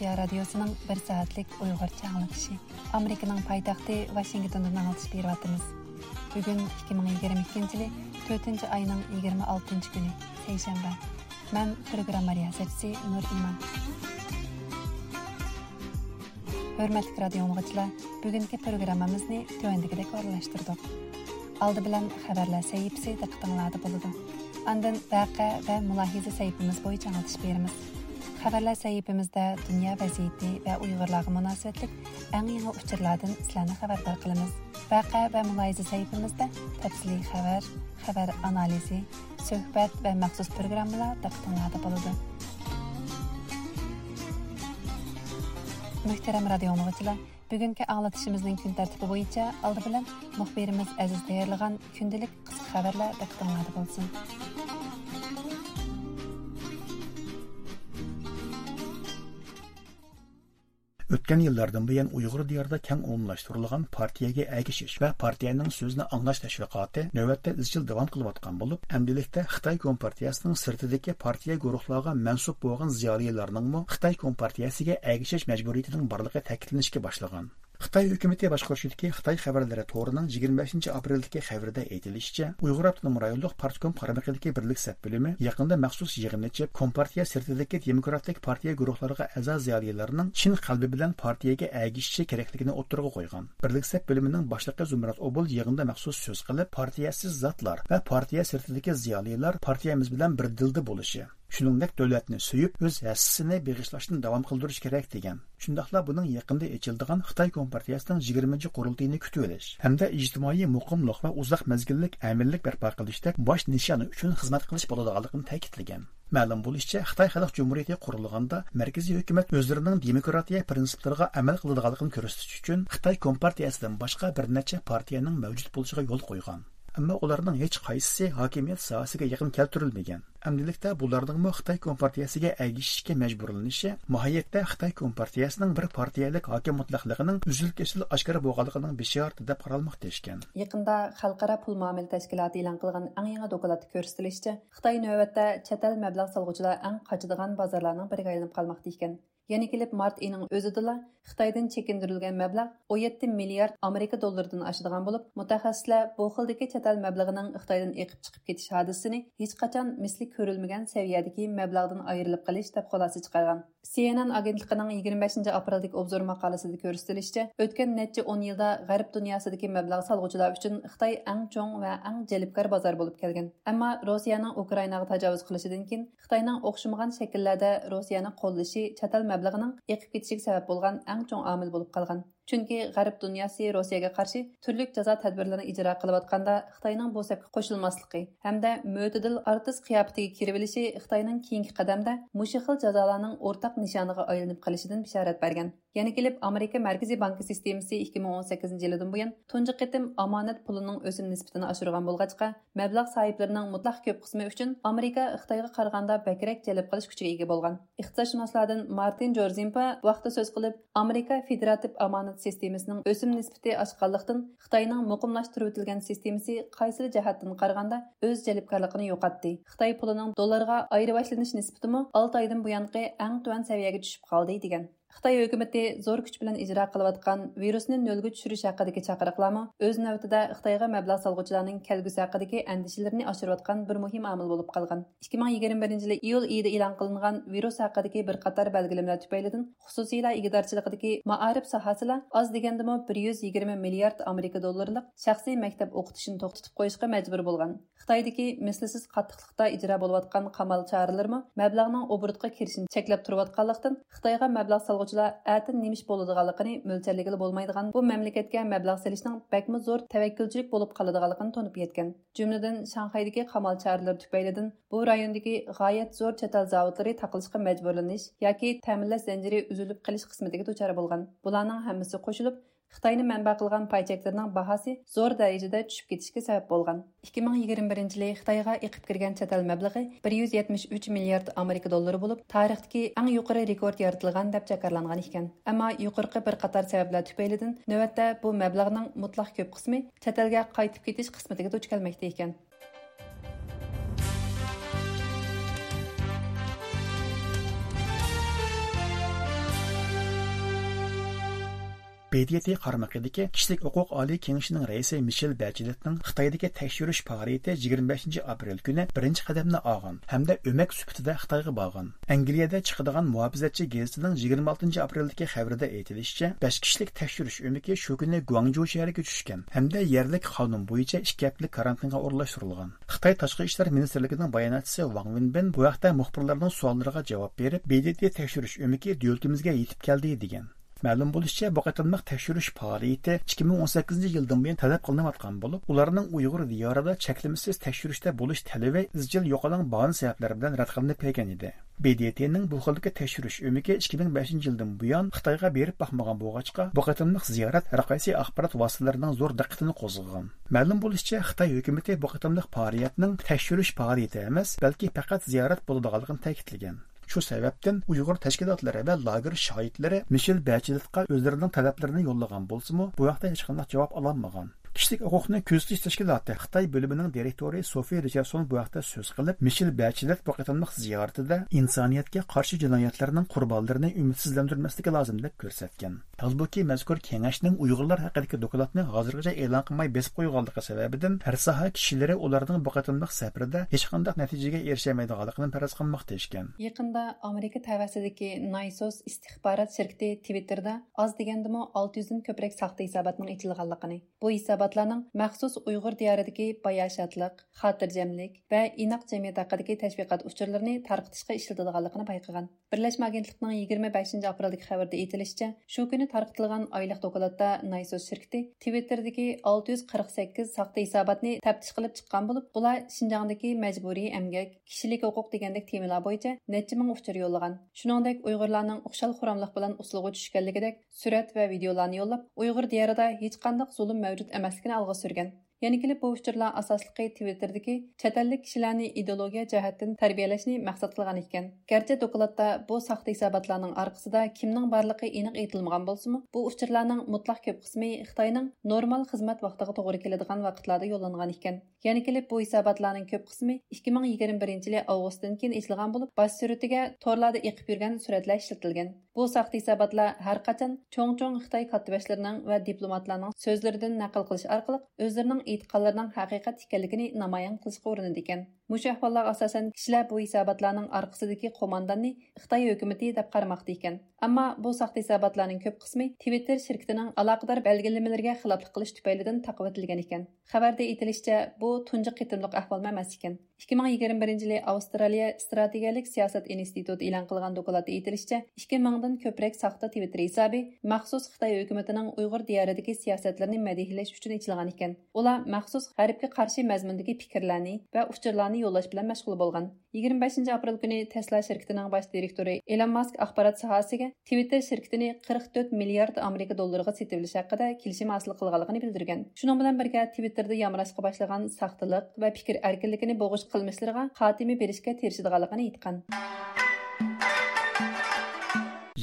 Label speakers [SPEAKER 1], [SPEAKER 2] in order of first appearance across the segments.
[SPEAKER 1] erkin osiyo radiosining bir soatlik Uyghurcha anglatishi amerikaning poytaxti Washington'dan anglatish beryapmiz. Bugun 2022 yili 4 oyning 26 kuni seshanba man programma riyosatchisi nur iman. Hurmatli radio mug'achilar bugungi programmamizni tuvandagidek o'rinlashtirdik Алды bilan xabarlar sahifasi diqqatinglarda bo'ladi. Андан vaqa va mulohiza saytimiz bo'yicha anglatish beramiz. Xəbərlər səhifəmizdə dünya vəziyyəti və Uyğurlarla münasibətlik ən yeni uçurlardan sizlərni xəbərdar qılımız. Vaqə və mülahizə səhifəmizdə təfsili xəbər, xəbər analizi, söhbət və məxsus proqramlar diqqətinizdə bulunur. Möhtərəm radio dinləyicilər, bugünkü ağlatışımızın gün tərtibi boyunca aldı bilən müxbirimiz Əziz deyərləğən gündəlik qısqa xəbərlər diqqətinizdə bulunsun.
[SPEAKER 2] O'tgan yillardan buyon Uyg'ur diyorida keng umumlashtirilgan partiyaga ergashish va partiyaning so'zini anglash tashviqoti navbatda izchil davom qilayotgan bo'lib, amdilikda Xitoy Kompartiyasining sirtidagi partiya guruhlarga mansub bo'lgan ziyolilarning Xitoy Kompartiyasiga ergashish majburiyatining borligi ta'kidlanishga boshlagan. Xitoy hukumati boshqarishidagi Xitoy xabarlari to'rining 25 apreldagi xabarida aytilishicha, Uyg'ur avtonom rayonlik partkom qaramaqidagi birlik sap bo'limi yaqinda maxsus yig'in ochib, Kompartiya sirtidagi demokratik partiya guruhlariga a'zo ziyolilarning chin qalbi bilan partiyaga agishishi kerakligini o'ttirg'a qo'ygan. Birlik sap bo'limining boshlig'i Zumrat Obul yig'inda maxsus so'z qilib, partiyasiz zotlar va partiya sirtidagi ziyolilar partiyamiz bilan bir dilda bo'lishi shuningdek davlatni suyib o'z yassisini beg'ishlashni davom qildirish kerak degan. Shundoqla buning yaqinda echildigan xitoy kompartiyasining yigirmanchi qurultiyini kutib olish hamda ijtimoiy muqimliq va uzoq mazgillik amirlik barpo qilishda bosh nishoni uchun xizmat qilish bo'ladiganligini ta'kidlagan. Ma'lum bo'lishicha xitoy xalq jumuriyati qurilganda markaziy hukumat o'zlarining demokratiya prinsiplariga amal qiladiganligini ko'rsatish uchun xitoy kompartiyasidan boshqa bir necha partiyaning mavjud bo'lishiga yo'l qo'ygan. Ammo ularning hech qaysisi hokimiyat sohasiga yaqin keltirilmagan. Amdilikda bularning xitoy kompartiyasiga agishishga majburlanishi mohiyatda xitoy kompartiyasining bir partiyalik hokim mutlaqligining uzil kesil oshkora bo'lganligining bishorati deb qaralmoqda ekan
[SPEAKER 1] yaqinda xalqaro pul muomala tashkiloti e'lon qilgan eng yangi dokladda ko'rsatilishicha xitoy navbatda chatal mablag' solg'uchilar eng qochadigan bozorlarning biriga aylanib qolmoqda килеп март kelib mart oyining o'zidala Xitoydan chekindirilgan mablag' 17 milliard Amerika доллардан oshadigan bo'lib, mutaxassislar bu xildagi чатал el mablag'ining Xitoydan чыгып chiqib ketish hodisasini hech qachon misli ko'rilmagan saviyadagi mablag'dan калыш qolish deb xulosa chiqargan. CNN agentligining 25 apreldagi obzor maqolasida ko'rsatilishicha, o'tgan нәтиҗә 10 yilda g'arb dunyosidagi mablag' solg'uvchilar uchun Xitoy eng cho'ng va eng җәлепкәр bozor bo'lib kelgan. Ammo Rossiyaning Ukrainaga tajovuz qilishidan keyin Xitoyning o'xshamagan shakllarda Rossiyani qo'llashi чатал мәблағының еқіп кетшік себеп болған әң чоң амыл болып қалған chunki g'arb dunyosi rossiyaga qarshi turli jazo tadbirlarini ijro qilayotganda xitoyning bu sapga qo'shilmasligi hamda mo'tadil artist qiyofatiga kirib olishi xitoyning keyingi qadamda mushu xil jazolarning o'rtaq nishoniga aylanib qolishidan bishorat bergan. Yana kelib amerika markaziy banki sistemasi 2018 yildan buyon tunji qitim omonat pulining o'sim nisbatini oshirgan bo'lg'achqa mablag' sohiblarining mutlaq ko'p qismi uchun amerika xitoyga qaraganda bakrak jalb qilish kuchiga ega bo'lgan. Iqtisodshunoslardan Martin Jorzimpa vaqtda so'z qilib, Amerika federativ omonat системасының өсім ниспіте ашқалықтың Қытайның мұқымлаштыр өтілген системесі қайсыр жәхаттың қарғанда өз жәліпкарлықыны йоқатты. Қытай пұлының долларға айрывашылыныш ниспіті мұ 6 айдың бұянқы әң туан сәвияге түшіп қалды деген. Xitoy hukumati zor kuch bilan ijro qilayotgan virusni nolga tushirish haqidagi chaqiriqlarmi o'z navbatida Xitoyga mablag' solg'uvchilarning kelgusi haqidagi andishalarni oshirayotgan bir muhim omil bo'lib qolgan. 2021 yil iyul oyida e'lon qilingan virus haqidagi bir qator belgilamlar tufaylidan xususiylar igidorchiligidagi ma'arif sohasida oz degandimi 120 milliard Amerika dollarlik shaxsiy maktab o'qitishini to'xtatib qo'yishga majbur bo'lgan. Xitoydagi mislsiz qattiqlikda ijro bo'layotgan qamal choralarimi mablag'ning obrutga kirishini cheklab turayotganlikdan Xitoyga mablag' solg'uvchilar atin nemish bo'ladiganligini mo'ljalligili bo'lmaydigan bu mamlakatga mablag' selishning bakmi zo'r tavakkulchilik bo'lib qoladiganligini tonib yetgan. Jumladan Shanxaydagi qamal choralar tufaylidan bu rayondagi g'oyat zo'r chatal zavodlari taqilishga majburlanish yoki ta'minlash zanjiri uzilib qolish qismatiga duchor bo'lgan. Bularning hammasi qo'shilib Xitoyni manba qilgan paychaklarning bahasi zo'r darajada tushib ketishiga sabab bo'lgan. 2021 yili Xitoyga eqib kirgan chatal mablag'i 173 milliard Amerika dollari bo'lib, tarixdagi eng yuqori rekord yaratilgan deb jakarlangan ekan. Ammo yuqorqi bir qator sabablar tufaylidan navbatda bu mablag'ning mutlaq ko'p qismi chatalga qaytib ketish qismatiga duch kelmoqda ekan.
[SPEAKER 2] BDT qarmaqidagi kishilik huquq oliy kengashining raisi Michel Bacheletning Xitoydagi tekshirish faoliyati 25 aprel kuni birinchi qadamni olgan hamda o'mak sifatida Xitoyga borgan. Angliyada chiqadigan muhofizatchi gazetining 26 apreldagi xabarida aytilishicha, 5 kishilik tekshirish o'miki shu kuni Guangzhou shahriga tushgan hamda yerlik qonun bo'yicha 2 haftalik karantinga o'rlashtirilgan. Xitoy tashqi ishlar ministrligining bayonotchisi Wang Wenbin bu haqda muxbirlarning savollariga javob berib, BDT tekshirish o'miki davlatimizga yetib keldi degan. Ma'lum bo'lishicha, bu qatorliq tekshirish faoliyati 2018 yildan buyon talab qilinayotgan bo'lib, ularning Uyg'ur diyorida cheklimasiz tekshirishda bo'lish talabi izchil yo'qolgan ba'zi sabablar bilan rad qilinib kelgan edi. BDTning bu xildagi tekshirish o'miki 2005 yildan buyon Xitoyga berib baxmagan bo'lg'achqa, bu qatorliq ziyorat har axborot vositalarining zo'r diqqatini qo'zg'agan. Ma'lum bo'lishicha, Xitoy hukumati bu qatorliq faoliyatning tekshirish faoliyati emas, balki faqat ziyorat bo'ladiganligini ta'kidlagan. Shu sababdan Uyg'ur tashkilotlari va lager shoidlari Mishel Bacheletga o'zlarining talablarini yo'llagan bo'lsa-mu, bu vaqtda hech qanday javob ololmagan. Kishilik huquqni ko'zitish tashkiloti xitoy bo'limining direktori sofi richardson bu haqda so'z qilib mishel bachilet bu qatorliq ziyoratida insoniyatga qarshi jinoyatlarning qurbonlarini umidsizlantirmasligi lozim deb ko'rsatgan holbuki mazkur kengashning uyg'urlar haqidagi dokladni hozirgacha e'lon qilmay besib qo'yganligi sababidan har soha kishilari ularning bu qatorliq safarida hech qanday natijaga erishamaydiganligini faraz qilmoqda ekan
[SPEAKER 1] yaqinda amerika tavasidagi naysos istixborot shirkati twitterda oz degandimi olti yuzdan ko'proq saxta hisobotning ichilganligini bu hisob مۇناسىۋەتلەرنىڭ مەخسۇس ئۇيغۇر دىيارىدىكى باياشاتلىق، خاتىرجەملىك ۋە ئىناق جەمئىيەت ھەققىدىكى تەشۋىقات ұшырларыны تارقىتىشقا ئىشلىتىدىغانلىقىنى байқыған. بىرلەشمە ئاگېنتلىقنىڭ 25 апрелдік қабырды етіліше, шу كۈنى تارقىتىلغان ئايلىق دوكلاتتا نايسوس شىركىتى Twitter'دىكى 648 сақты исабатны тәптіш қылып چىققان بولۇپ, بۇلار شىنجاڭدىكى мәجبۇرىي ئەمگەك, كىشىلىك ھوقۇق دېگەندەك تېمىلار bo'yicha necha ming uchur yo'llagan. Shuningdek, Uyg'urlarning o'xshal xuramliq bilan uslug'i tushganligidek surat va videolarni yo'llab, Uyg'ur diyarida hech qanday zulm мәскен алғы сүрген yana kelib bu uchurlar asosligi twitter'dagi chet kishilarni ideologiya jihatdan tarbiyalashni maqsad qilgan ekan. Garchi dokladda bu saxta hisobotlarning orqasida kimning borligi aniq aytilmagan bo'lsimi bu uchurlarning mutlaq ko'p qismi xitoyning normal xizmat vaqtiga to'g'ri keladigan vaqtlarda yo'llangan ekan. Yana kelib bu hisobotlarning ko'p qismi ikki ming yigirma birinchi yili avgustdan keyin ishlangan bo'lib bosh torlarda eqib yurgan suratlar ishlatilgan. Bu saxta hisobotlar har qachon cho'ng cho'ng xitoy kattabashlarining va ئېيتقانلىرىنىڭ ھەقىقەت ئىكەنلىكىنى نامايان قىلىشقا ئۇرۇنىدىكەن e'tiqodlarining haqiqat ekanligini бу qilishga urinadi ekan mushu ahvollarga asosan kishilar bu hisobotlarning orqasidagi qo'mondonni xitoy hukumati deb ekan. Bu saxta qismi twitter shirkatining aloqador belgilamalariga xiloflik qilish tufaylidan taqvatilgan ekan. Xabarda aytilishicha bu tunji qitimliq ahvol emas ekan. ikki ming yigirma birinchi yili avstraliya strategiyalik siyosat instituti e'lon qilgan dokladda aytilishicha ikki mingdan ko'proq saxta twitter hisobi maxsus xitoy hukumatining uyg'ur diyoridagi siyosatlarini madihlash uchun ichilgan ekan. Ular maxsus g'arbga qarshi mazmundagi fikrlarni va uchurlarni yollash يوللاش bilan məşğul bolğan. 25 aprel kuni Tesla şirkətinin bosh direktori Elon mask axborot sohasiga Twitter şirkətini 44 milliard Amerika dollarına setilmiş haqida kelişim hasil qılğanlığını bildirgan. Şunun bilan birga Twitterda yamrasqa boshlagan saxtalıq va fikr erkinligini bo'g'ish qilmishlarga xatimi berishga tirişidiganlığını aytqan.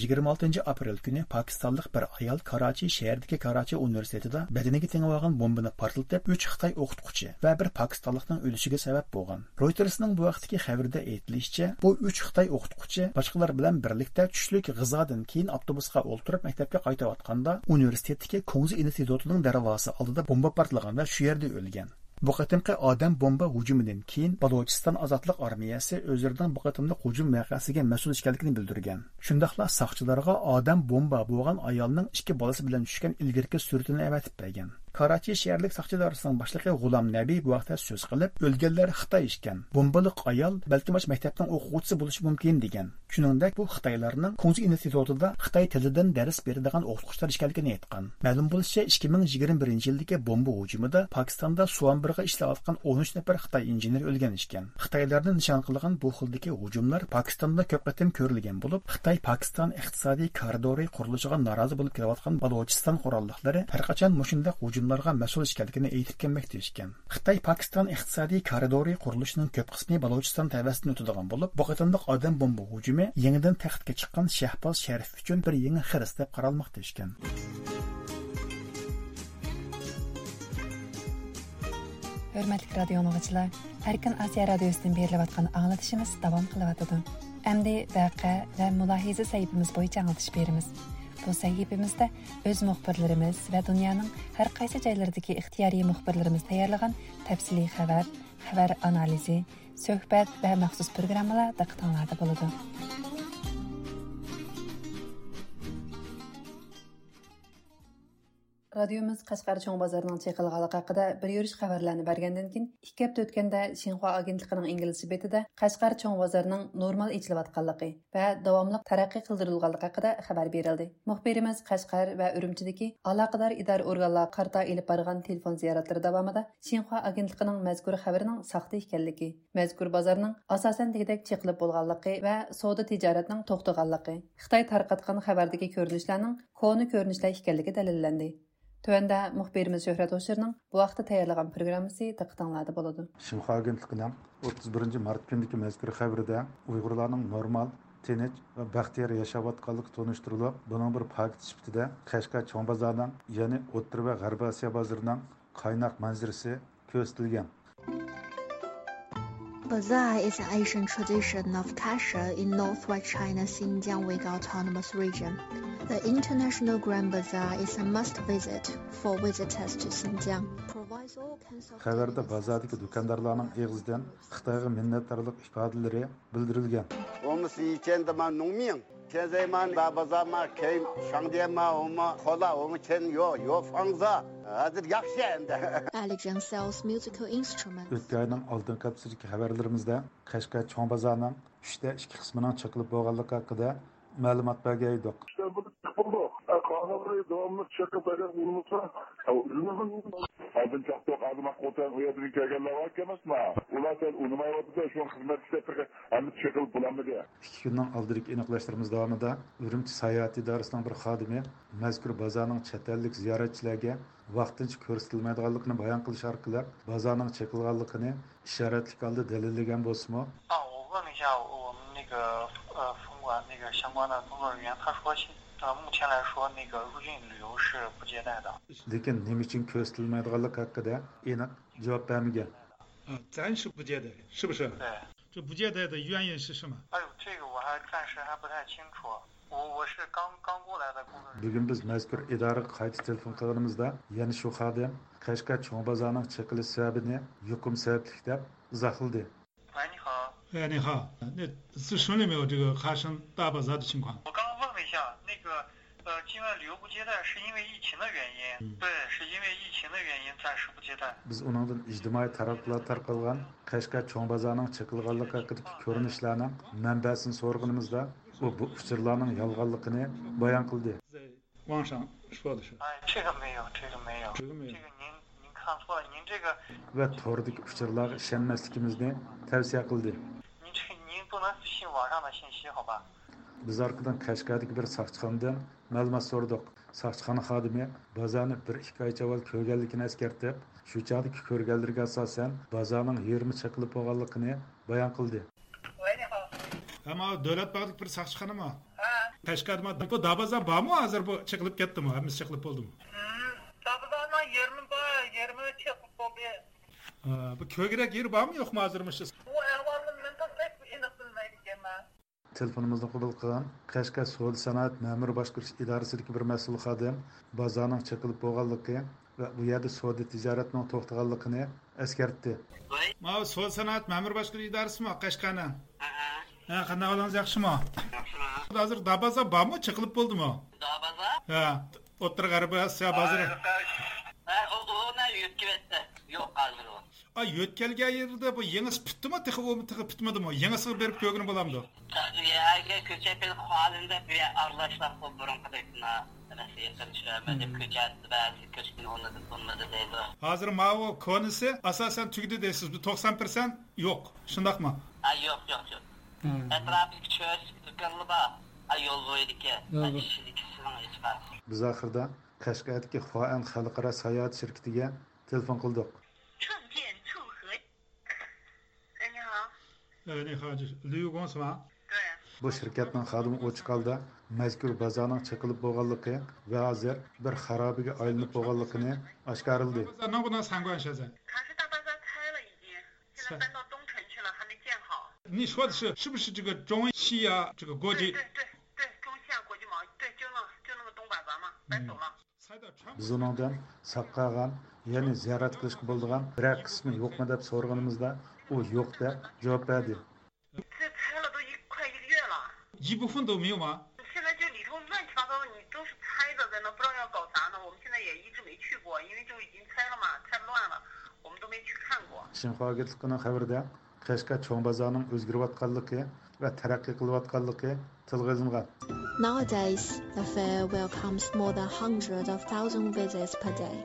[SPEAKER 2] 26 aprel kuni pokistonlik bir ayol karachi shahridagi karachi universitetida badaniga teng olgan bombani portlatib 3 xitoy o'qituvchi va bir pokistonlikning o'lishiga sabab bo'lgan. Reutersning bu vaqtdagi xabarda aytilishicha bu 3 xitoy o'qituvchi boshqalar bilan birlikda tushlik g'izodan keyin avtobusga o'ltirib maktabga qaytayotganda universitetdagi ko'ngzi institutining darvozasi oldida bomba portlagan va shu yerda o'lgan. Bu qatimqi odam bomba hujumidan keyin Balochiston ozodlik armiyasi o'zlaridan bu qatimli hujum voqeasiga mas'ul ekanligini bildirgan. Shundaqla soqchilarga odam bomba bo'lgan ayolning ikki bolasi bilan tushgan ilgirki suratini avatib bergan. Karachi şəhərlik saxçılarının başlığı Gulam Nəbi bu vaqtda so'z qilib, o'lganlar Xitoy işkən, bombalıq ayol balki bosh məktəbdən o'quvchisi bo'lishi mumkin degan. Shuningdek, bu Xitoylarning Kunzi institutida Xitoy tilidan dars beradigan oxucular ekanligini aytgan. Ma'lum bo'lishicha, 2021 yildagi bomba hujumida Pokistonda Suanbirga ishlayotgan 13 nafar Xitoy injener o'lgan ekan. Xitoylarni nishon qilgan bu xildagi hujumlar Pakistanda ko'p qatim ko'rilgan bo'lib, Xitoy Pokiston iqtisodiy koridori qurilishiga norozi bo'lib kelayotgan Balochiston qurolliqlari har qachon mushunda hujum xodimlarga mas'ul ishkanligini aytib kelmoqda deyishgan. Xitoy pokiston iqtisodiy koridori qurilishining ko'p qismi balochiston tavasidan o'tadigan bo'lib bu qatimliq odam bomba hujumi yangidan taxtga chiqqan shahboz sharif uchun bir yangi xiris deb qaralmoqda deyishgan.
[SPEAKER 1] Hurmatli radio anglag'uchilar erkin osiyo radiosidan berilayotgan anglatishimiz davom qilyotidi Әмді вәқә вә mulohiza сәйіпіміз бойынша anglatish beramiz Бұл сәйгепімізді өз мұхбірлеріміз вә дүнияның һәр қайсы жайлардығы иқтияри мұхбірлеріміз таярлыған тәпсілі қабар, қабар анализи, сөхбәт вә мақсус программалар дақтанлады болуды. Радиомыз Қашқар чоң базарының чекылғалық хақыда бір юриш хабарларны бергәндән кин, 2 апта өткәндә Шинхуа агентлыгының инглизчә бетидә Қашқар чоң базарының нормал ичилеп атканлыгы ва дәвамлык тараққи кылдырылганлыгы хакында хәбәр берилде. Мөхбирimiz Қашқар ва Үрүмчидәге алакадар идар органлар карта илеп барган телефон зияратлары дәвамында Шинхуа агентлыгының мәзкур хәбәренең сахта икәнлеге, мәзкур базарның асасан дигедәк чекилеп булганлыгы ва сауда тиҗаратның токтыганлыгы, Хытай таркаткан хәбәрдәге күренешләрнең коны көрүнешләр икәнлеге дәлилләнде. Төвәндә мөхбирimiz Шөһрәт Ошерның бу вакытта таярлаган программасы диктанлады болады.
[SPEAKER 3] Шимха агентлигенең 31 март көндәге мәзкур хәбәрдә уйгырларның нормал, тыныч ва бахтияр яшәп атканлыгы тоныштырылып, буның бер факт де Кашка чоң базарының, ягъни Оттыр ва Гарбасия базарының кайнак манзарасы көрсәтелгән.
[SPEAKER 4] Bazaar is an ancient tradition of kasha in northwest China Xinjiang Uyghur Autonomous Region. The International Grand Bazaar is a must visit for visitors to Xinjiang.
[SPEAKER 3] Xəbərdə bazardakı dükandarların əğzidən Xitayğa minnətdarlıq ifadələri bildirilgan.
[SPEAKER 5] Olması ikən də mən nümin. Kəzəyman yo yo. hozir yaxshi endi.
[SPEAKER 4] Alijang sells musical instrument.
[SPEAKER 3] O'tgan oyning oldin kapsidagi xabarlarimizda qashqa chong bozorning uchta ikki qismining cho'qilib bo'lganligi haqida ma'lumot bergan edik.
[SPEAKER 6] devamlı çakı böyle vurulsa Aldın çaktı adıma kotan uyadını kelgenler var kemasma. Ular sen unumay vatıda şu hizmet işlettirge hem çakıl bulamıdı.
[SPEAKER 3] İki günün aldırık eniqlashtirimiz davomida Urumchi sayohat idorasining bir xodimi mazkur bozorning chet ellik ziyoratchilarga vaqtincha ko'rsatilmaydiganligini bayon qilish orqali bozorning chekilganligini ishoratlik holda dalillagan bo'lsimi
[SPEAKER 7] 啊，我问了一下我们那个呃风管那个相关的工作人员，他说现 呃目前来说那个入境旅游是不接待的。
[SPEAKER 3] lekin nima uchun ko'rsatilmaydiganligi haqida aniq javob bermagan
[SPEAKER 8] 啊，暂时不接待，是不是？
[SPEAKER 7] 对，
[SPEAKER 8] 这不接待的原因是什么？
[SPEAKER 7] 哎呦，这个我还暂时还不太清楚。我我是刚刚过来的工作人员。
[SPEAKER 3] bugun biz mazkur idoraga qayta telefon qilganimizda yana shu xodim qashqar cho'ng bozorining chiqilish sababini yuqum sababli deb izohladi
[SPEAKER 7] 喂，你好，
[SPEAKER 8] 哎，你好，那是顺利没有这个哈生大巴扎的情况？
[SPEAKER 7] 我刚问了一下，那个 呃境外旅游不接待是因为疫情的原因，对，是因为疫情的原因暂时不接待。
[SPEAKER 3] biz uningdan ijtimoiy taraqqilar tarqalgan qashqar cho'ng bozorining chiqilganligi haqidagi ko'rinishlarning manbasini so'rganimizda u bu uchurlarning yolg'onligini bayon qildi
[SPEAKER 8] 在网上说的是，
[SPEAKER 7] 哎，这个没有，这个没有，
[SPEAKER 8] 这个没有
[SPEAKER 7] 这个您您看错了，您这个
[SPEAKER 3] va to'rdagi uchurlarga ishonmasligimizni tavsiya qildi
[SPEAKER 7] 您这您不能信网上的信息，好吧？
[SPEAKER 3] biz arkadan Kaşgar'daki bir sakçıkandan мәлімет сұрдық. Сақшықаны қадымы базаны бір екі ай жауал көргәлігін әскертіп, шу жағдық көргәлдірге асасын базаның 20 шықылып
[SPEAKER 7] оғалықыны баян қылды.
[SPEAKER 8] Ama devlet bağlık bir sakçıkanı mı? Ha. Kaşkar'da bu dabazan bağ mı hazır bu çıkılıp gitti mi? Hemiz çıkılıp
[SPEAKER 7] oldu mu? Dabazanla 20 bağ, 20 çıkılıp oldu.
[SPEAKER 8] Bu köy
[SPEAKER 7] gerek yeri bağ mı yok mu hazırmışız? Bu
[SPEAKER 3] telefonimizni qabul qilgan qashqa savdo sanoat ma'mur boshqarish idorasidagi bir mas'ul xodim bozorning chiqilib bo'lganligi va bu yerda savdo tijoratning to'xtaganligini eskartdi
[SPEAKER 8] ma savdo sanoat ma'mur boshqarish idorasimi qashqani ha qanday holingiz yaxshimi hozir dabaza bormi chiqilib bo'ldimi
[SPEAKER 9] Dabaza?
[SPEAKER 8] ha o'ttir g'arbiy osiyo bozori
[SPEAKER 9] Ha, o
[SPEAKER 8] А өткелге айырды бұл еңіс
[SPEAKER 9] пітті ма тіғы омы тіғы пітмеді ма еңісі беріп көгін боламды әге көчепел халында бе аралашлар бұл бұрынғыдай
[SPEAKER 8] мына Hazır mavi konusu asasen tügüdü deyirsiniz. 90% yok. Şundak mı?
[SPEAKER 9] Ha, yok yok yok. Hmm. Etrafı çöz, dükkanlı bağ. Ay yol boyudaki. Ay işindeki sınavı hiç var.
[SPEAKER 3] Biz akırda Kaşkayet'ki Huan Halkara Sayat şirketiye telefon
[SPEAKER 8] kıldık. Çok
[SPEAKER 9] iyi.
[SPEAKER 3] bu shirkatning xodimi ochiq holda mazkur bazaning chiqilib bo'lganligi va hozir bir xarobiga aylanib bo'lganligini oshkorildi biz unindan saqlagan ya'ni ziyorat qilishga bo'ldigan bir qismi yo'qmi deb so'rganimizda u yo'q deb javob berdi
[SPEAKER 9] 这拆了都一快一个月了，
[SPEAKER 8] 一部分都没有吗？
[SPEAKER 9] 现在就里头乱七八糟的，你都是拆的，在那不知道要搞啥呢。我们现在也一直没去过，因为就已经拆了嘛，拆乱了，我们都没去看过。
[SPEAKER 3] shinxo agentligining xabarida qashqa cho'ng bozorning o'zgarayotganligi va taraqqiy qilayotganligi tilga ilingan
[SPEAKER 4] Nowadays, the fair welcomes more than hundreds of thousand visits per day,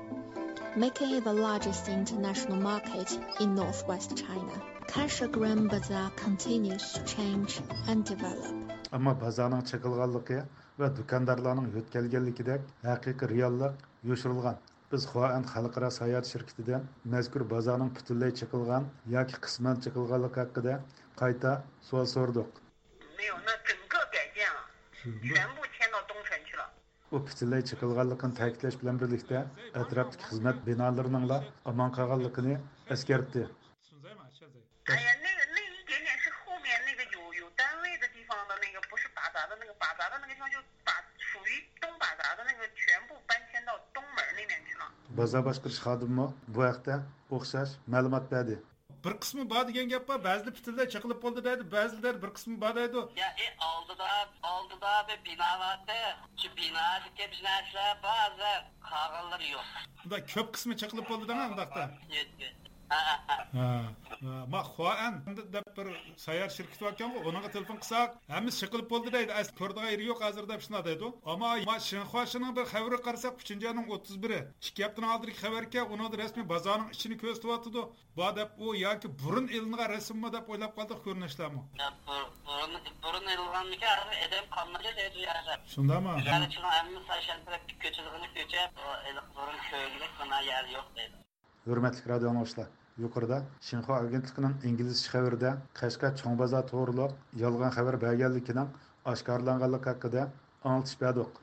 [SPEAKER 4] making it the largest international market in northwest China. Kasha Grand Bazaar continues to change and develop.
[SPEAKER 3] ammo bozorning chiqilganligi va do'kondorlarning yo'tkalganligidek haqiqiy reallik yoshirilgan biz xoan xalqaro sayohat shirkatidan mazkur bozorning butunlay chiqilgan yoki qisman chiqilganligi haqida qayta savol so'rdik
[SPEAKER 9] 没有，那整个改建了，全部迁到东城去了。
[SPEAKER 3] u butunlay chiqilganligini ta'kidlash bilan birlikda atrofdagi xizmat binolarningla omon qolganligini eskartdi baza boshqarish xodimi bu haqda o'xshash ma'lumot berdi
[SPEAKER 8] bir qismi bor degan gap bor ba'zida butunlay chiqilib bo'ldi deydi ba'zilar bir qismi bor deydi
[SPEAKER 9] Ya e aldıda aldıda bir vardı. Şu binadaki binalar bazı kağıtları yok.
[SPEAKER 8] unda ko'p qismi chiqilib bo'ldi degan undaqda Ma xoan deb bir sayyor shirkati ekan unaga telefon qilsak hammasi chiqilib bo'ldi deydi. Asli ko'rdigan yeri yo'q hozir deb shuna deydi ammo ma shinxoshini bir xabari qarasak uchinchi oyning o'ttiz biri ikki haftadan oldingi xabar ekan uni rasmiy bozorning ichini ko'rsatyotidi bu deb u yoki burun ilingan rasmmi? deb o'ylab qoldik ko'rinishlarmi?
[SPEAKER 9] Burun burun ayrılgan mı ki abi edem kalmadı dedi yani.
[SPEAKER 8] shundami
[SPEAKER 9] o elik burun köylük buna yer yok dedi.
[SPEAKER 3] hurmatli radio yuqorida shinxo agentligining inglizcha xabarida qashqa cho'ng bozor to'g'riliq yolg'on xabar berganligining oshkorlanganligi haqida anglitish berdik.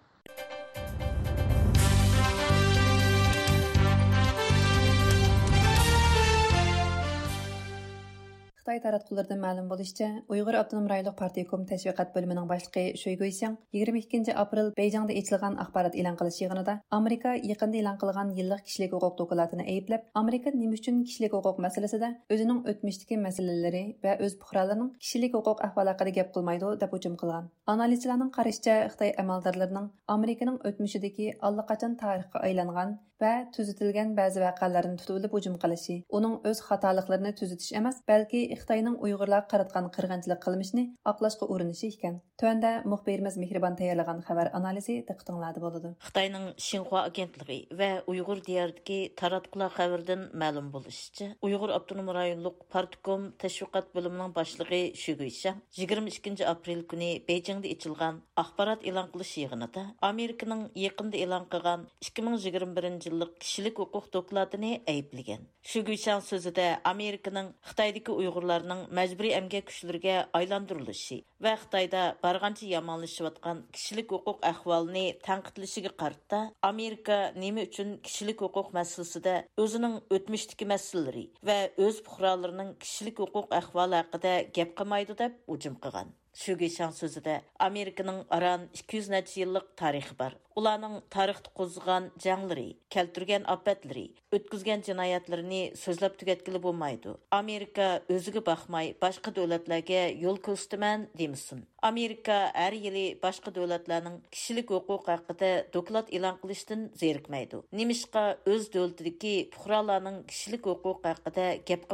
[SPEAKER 1] Xitoy ma'lum bo'lishicha, Uyg'ur avtonom Автоном partiya партияком тәшвиқат bo'limining башлығы Шуй Гуйсяң 22 апрел Бейжіңде ечілген axborot e'lon qilish yig'inida Amerika yaqinda e'lon qilgan yillik kishilik huquq dokumentini ayblab, Amerika nima uchun kishilik huquq masalasida o'zining o'tmishdagi masalalari va o'z fuqarolarining kishilik huquq ahvoli haqida gap qilmaydi deb hujum qilgan. Analistlarning qarashicha, Xitoy amaldorlarining Amerikaning o'tmishidagi allaqachon tarixga aylangan va tuzitilgan ba'zi voqealarni tutib hujum qilishi, uning o'z xatoliklarini tuzitish emas, balki Xitoyning Uyg'urlarga qaratgan qirg'inchilik qilmishini oqlashga urinishi ekan. Tuanda muxbirimiz Mehribon tayyorlagan xabar analizi diqqatinglarda bo'ladi.
[SPEAKER 10] Xitoyning Xinhua agentligi va Uyg'ur diyoridagi taratqular xabardan ma'lum bo'lishicha, Uyg'ur avtonom rayonlik Partkom tashviqot bo'limining boshlig'i Shuguysha 22 aprel kuni Beijingda ochilgan axborot e'lon qilish yig'inida Amerikaning yaqinda e'lon qilgan 2021 yillik kishilik huquq dokladini ayblagan. Шүгүшан сөзіде Американың Қытайдегі ұйғырларының мәжбүри әмгек күшлерге айландырылышы ва Қытайда барғанчы яманлашып атқан кишилик хукук ахвалыны тәнқидлешиге қарта Америка неме үшін кишилик хукук мәсьәлесендә өзінің өтмештікі мәсьәләләре ва өз пухраларының кишилик хукук ахвалы хакында гәп кылмайды дип уҗым кылган. Шугешан сөзіде Американың аран 200 нәче еллык тарихы бар. Уларның тарихты қозған жаңлары, келтірген апәтлері, өткізген жинаятларыны сөзләп түгеткілі болмайды. Америка өзіге бақмай, башқа дөләтлерге yol көстімен демісін. Америка әр елі башқа дөләтлерінің кішілік оқуқ хақыда доклад илан қылыштын зерікмейді. Немішқа өз дөлтідегі пұқраларының кішілік оқуқ хақыда кеп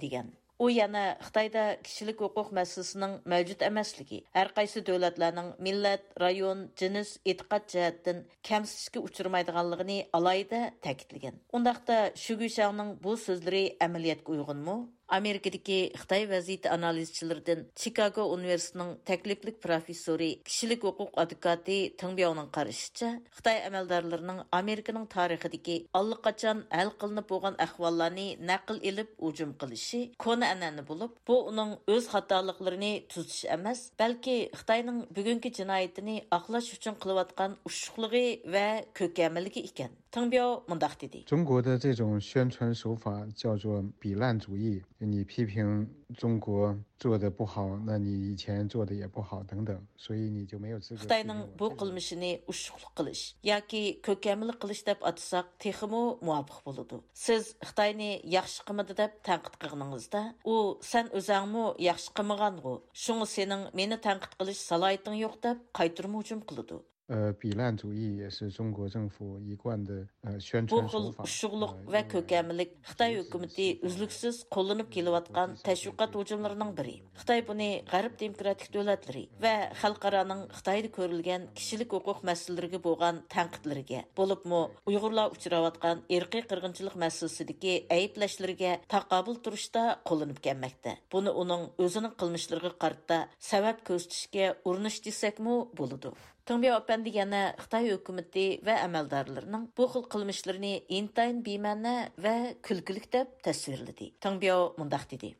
[SPEAKER 10] деген. U yana xitoyda kishilik huquq masalasының mavjud emasligi. Har qaysi davlatlarning millat rayon jins e'tiqod jihatdan kamsitishga uchramaydiganligini alayda ta'kidlagan. Undaqda shugushanning bu so'zlari amaliyotga uyg'unmi? Amerikadagi Xitoy vaziyati analizchilaridan Chicago universitetining takliflik professori, kishilik huquq advokati Tingbyoning qarashicha, Xitoy amaldorlarining Amerikaning tarixidagi allaqachon hal qilinib bo'lgan ahvollarni naql ilib hujum qilishi kona an'ana bo'lib, bu uning o'z xatoliklarini tuzish emas, balki Xitoyning bugungi jinoyatini aqlash uchun qilayotgan ushuqligi va ko'kamiligi ekan. Tingbyo mundaq dedi.
[SPEAKER 11] 中国的这种宣传手法叫做比烂主义。 你批评中国做的不好，那你以前做的也不好等等，所以你就没有资格。
[SPEAKER 10] Xitoyning bu qilmishini ushuqliq qilish yoki ko'kamlik qilish deb atasak texmi muvofiq bo'ladi. Siz Xitoyni yaxshi qilmadi deb tanqid qilganingizda, u sen o'zingmi yaxshi qilmagan-ku. Shunga sening meni tanqid qilish salohiyating yo'q deb qaytirma hujum qiladi.
[SPEAKER 11] 呃，比烂主义也是中国政府一贯的呃宣
[SPEAKER 10] Bu
[SPEAKER 11] 传
[SPEAKER 10] xil
[SPEAKER 11] 手法。
[SPEAKER 10] ushuqliq va ko'kamlik Xitoy hukumati uzluksiz qo'llanib kelayotgan tashviqot hujumlarining biri. Xitoy buni G'arb demokratik davlatlari va xalqaroning Xitoyda ko'rilgan kishilik huquq masalalariga bo'lgan tanqidlariga, bo'libmi Uyg'urlar uchrayotgan irqiy qirg'inchilik masalasidagi ayblashlariga taqobil turishda qo'llanib kelmoqda. Buni uning o'zining qilmishlariga qarata sabab ko'rsatishga urinish desakmi bo'ladi. Тыңбия әпәнди яна Хытай хөкүмәте ва әмәлдарларының бу хил кылмышларны интайн беймәнә ва күлкілік дип тәсвирләде. Тыңбия мондак диде.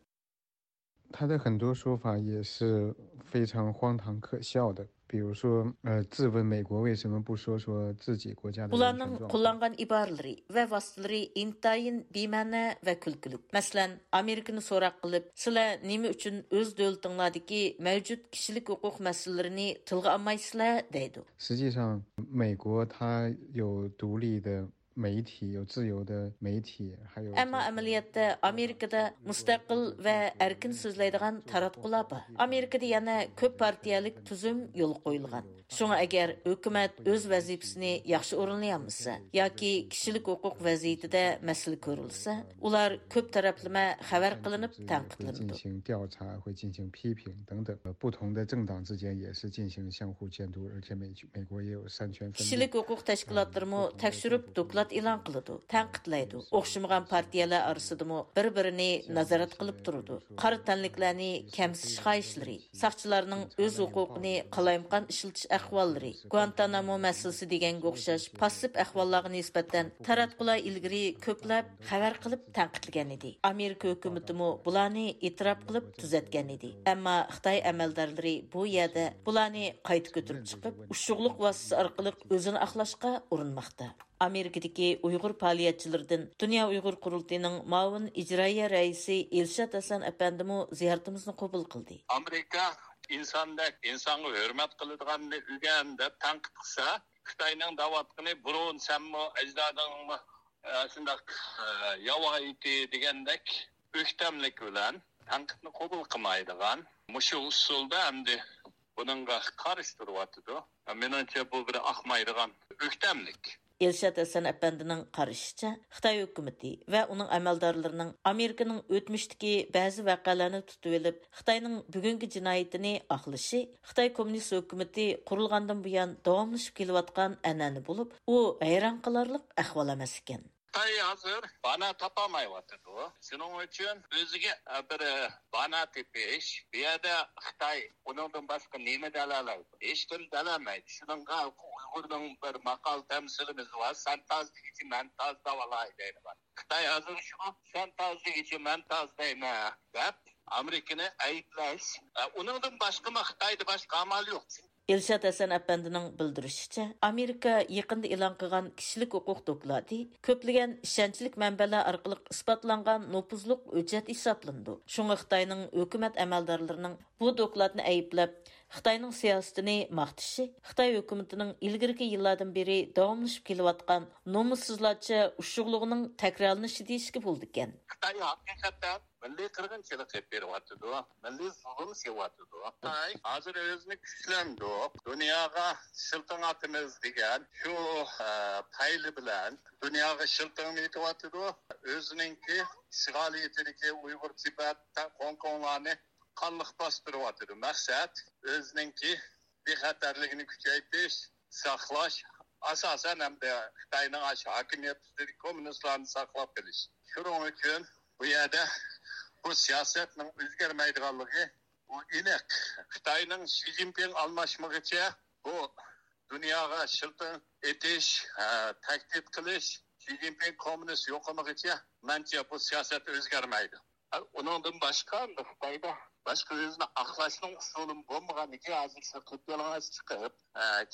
[SPEAKER 11] 他的很多说法也是非常荒唐可笑的， 比如说，呃，质问美国为什么不说说自己国家的状况。
[SPEAKER 10] kullanan ibarli, we wasli intayın bimene ve
[SPEAKER 11] 实际上,美国它有独立的媒体，有自由的媒体，还有
[SPEAKER 10] Әмма әмәлиятта Америкада мустақил ва эркин сүзләйдиган таратқулар бар. Америкада яна көп партиялык түзүм юл қойылган. Шуңа әгәр хөкүмәт үз вазифасыны яхшы орынлый алмаса, яки кишилек хукук вазиятидә мәсьәлә күрелсә, улар көп тарафлама хәбәр кылынып
[SPEAKER 11] 会进
[SPEAKER 10] тәнкыйтленде.
[SPEAKER 11] 行调查，会进行批评等等。呃不同的政党之间也是进行相互监督，而且美美国也有三权分立。
[SPEAKER 10] Кишилек хукук тәшкилатларымы тәкъшүрүп доклад илан кылыды, тәнкыйтьләйди. Охшымаган партиялар арасындамы бер-биrini назарат кылып турды. Кара тәнлекләрне кемсиш хайышлары, сакчыларның үз хукукын калаймкан ишилтиш әхваллары, Гуантанамо мәсьәлесе дигәнгә охшаш пассив әхвалларга нисбәтән таратқулар илгири көпләп хәбәр кылып тәнкыйтьләгән иде. Америка хөкүмәтеме буларны итраф кылып түзәткән иде. Әмма Хытай әмәлдарлары бу ярдә буларны кайта көтүрүп чыгып, ушуглык васитасы аркылы өзен аклашка урынмакта. Америкадагы уйгыр фаалиятчылардан Дөнья уйгыр курултыйның мавын иҗраия рәисе Илшат Асан әфәндеме зыяртымызны кабул кылды.
[SPEAKER 12] Америка инсанда инсанга хөрмәт кылдыган үлгән дип тәнкыт кылса, Кытайның даваткыны бурун сәмме әҗдадың э, шундак э, явайты дигәндәк өктәмлек белән тәнкытны кабул кылмайдыган. Мушы усулда әмди bununla karıştırıvatıdı. Menence bu bir akmaydıgan öktemlik.
[SPEAKER 10] Илшат Асан әпәндінің қарашыча, Қытай өкіметі вә оның әмәлдарларының Американың өтміштікі бәзі вәқәләні тұтып еліп, Қытайның бүгінгі жинайетіні ақлышы, Қытай коммунист өкіметі құрылғандан бұян давамлышып келіватқан әнәні болып, о әйран қыларлық әхвал әмәс екен.
[SPEAKER 12] Қытай азыр бана тапамай жатыр. Шуның үшін өзіге бір бана тепеш, бияда Қытай оныңдан басқа неме дала алады? Ешкім дала алмайды. Шуныңға Uyghur'un bir makal temsilimiz var. Sen tazlık için ben taz. Қытай азыр şu «Сантаз» tazlık için ben taz
[SPEAKER 10] Илшат Әсән әпәндінің білдірішіше, Америка еқінді илан қыған кішілік оқуқ доклады, көпліген шәнчілік мәнбәлі арқылық ұспатланған нопызлық өчет ішатлынды. Шуңы Қытайның өкімет әмәлдарларының bu dokladni ayblab Xitoyning siyosatini maqtishi Xitoy hukumatining ilgirki yillardan beri davomlashib kelayotgan nomussizlarcha ushug'lig'ining takrorlanishi deyishga bo'ldi ekan.
[SPEAKER 12] Xitoy haqiqatan milliy qirg'inchilik qilib beryaptidu milliy zulm sevyaptidu xitoy hozir o'zini kuchlandi. Dunyoga shilting otimiz degan shu payli bilan dunyoga shiltingni yetyaptidu o'zininki ishg'oliyatidagi uyg'ur qallıqlaşdırıvadır. Məqsəd özününki bexətərliyini küçəyib, saxlaş, asasən həm də Xitayının aşağı hakimiyyətləri kommunistlərini saxlab biliş. Şunun üçün bu yerdə bu siyasətin üzgərməydiğanlığı o inək Xitayının Xi Jinping almaşmıqca bu dünyaya şıltın etiş, ə, təhdid qilish, Xi Jinping kommunist yoxumıqca məncə bu siyasət özgərməydi. Onundan başqa Xitayda boshqa o'zini aqlashning usuli bo'lmaganiga hozir qilib chiqib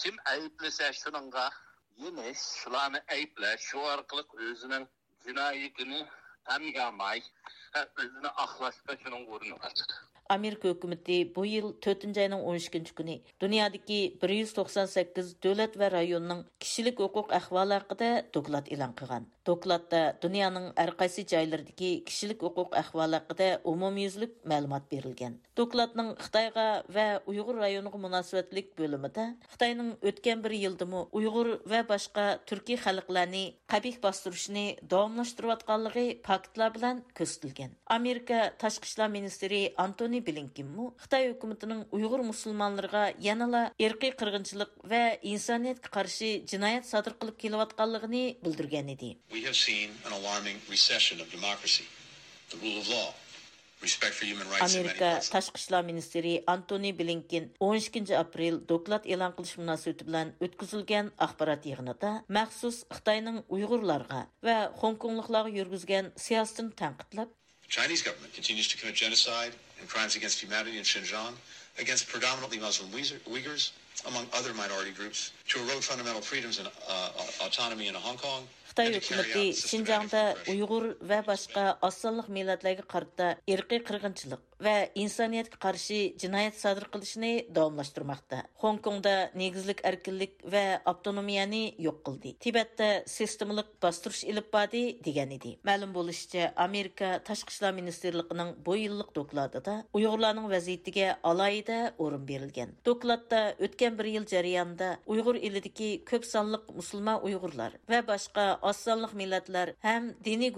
[SPEAKER 12] kim ayblasa shuningga yenish shularni ayblash shu orqali o'zining jinoyatini tangamay o'zini aqlashga shuning o'rni bor
[SPEAKER 10] Amerika hökuməti bu yıl 4-cü ayının 12-ci günü dünyadakı 198 dövlət və rayonunun kişilik hüquq əhvalı haqqında doklad elan qılған. Dokladda dünyanın hər qaysı joylaridagi kishilik huquq ahvoli haqida umumyuzlik ma'lumot berilgan. Dokladning Xitoyga va Uyg'ur rayoniga munosabatlik bo'limida Xitoyning o'tgan bir yildimi Uyg'ur va boshqa turkiy xalqlarni qabih bostirishni davomlashtirayotganligi faktlar bilan ko'rsatilgan. Amerika tashqi ishlar ministri شۇنى بىلىڭكىنمۇ خىتاي ھۆكۈمىتىنىڭ ئۇيغۇر مۇسۇلمانلىرىغا يەنىلا ئىرقىي قىرغىنچىلىق ۋە ئىنسانىيەتكە قارشى جىنايەت سادىر قىلىپ كېلىۋاتقانلىقىنى بىلدۈرگەن ئىدى
[SPEAKER 13] We have seen an alarming recession of democracy, the rule of law, Америка
[SPEAKER 10] ташқы ішлар министрі Антони Блинкен 12 апрель доклад элан қылыш мунасабаты
[SPEAKER 13] Chinese government continues to commit genocide and crimes against humanity in Xinjiang against predominantly Muslim Uyghurs, among other minority groups, to erode fundamental freedoms and uh, autonomy in Hong Kong, Қытай үкіметі
[SPEAKER 10] Шинжаңда ұйғыр вә басқа асылық милатлайғы қарта ерқи қырғыншылық, va insoniyatga qarshi jinoyat sodir qilishni davomlashtirmoqda. Hong Kongda negizlik erkinlik va avtonomiyani yo'q qildi. Tibetda sistemalik bostirish ilib bordi degan edi. Ma'lum bo'lishicha, Amerika tashqi ishlar ministrligining bu yillik dokladida Uyg'urlarning vaziyatiga alohida o'rin berilgan. Dokladda o'tgan bir yil jarayonida Uyg'ur elidagi ko'p sonliq musulmon Uyg'urlar va boshqa oz millatlar ham diniy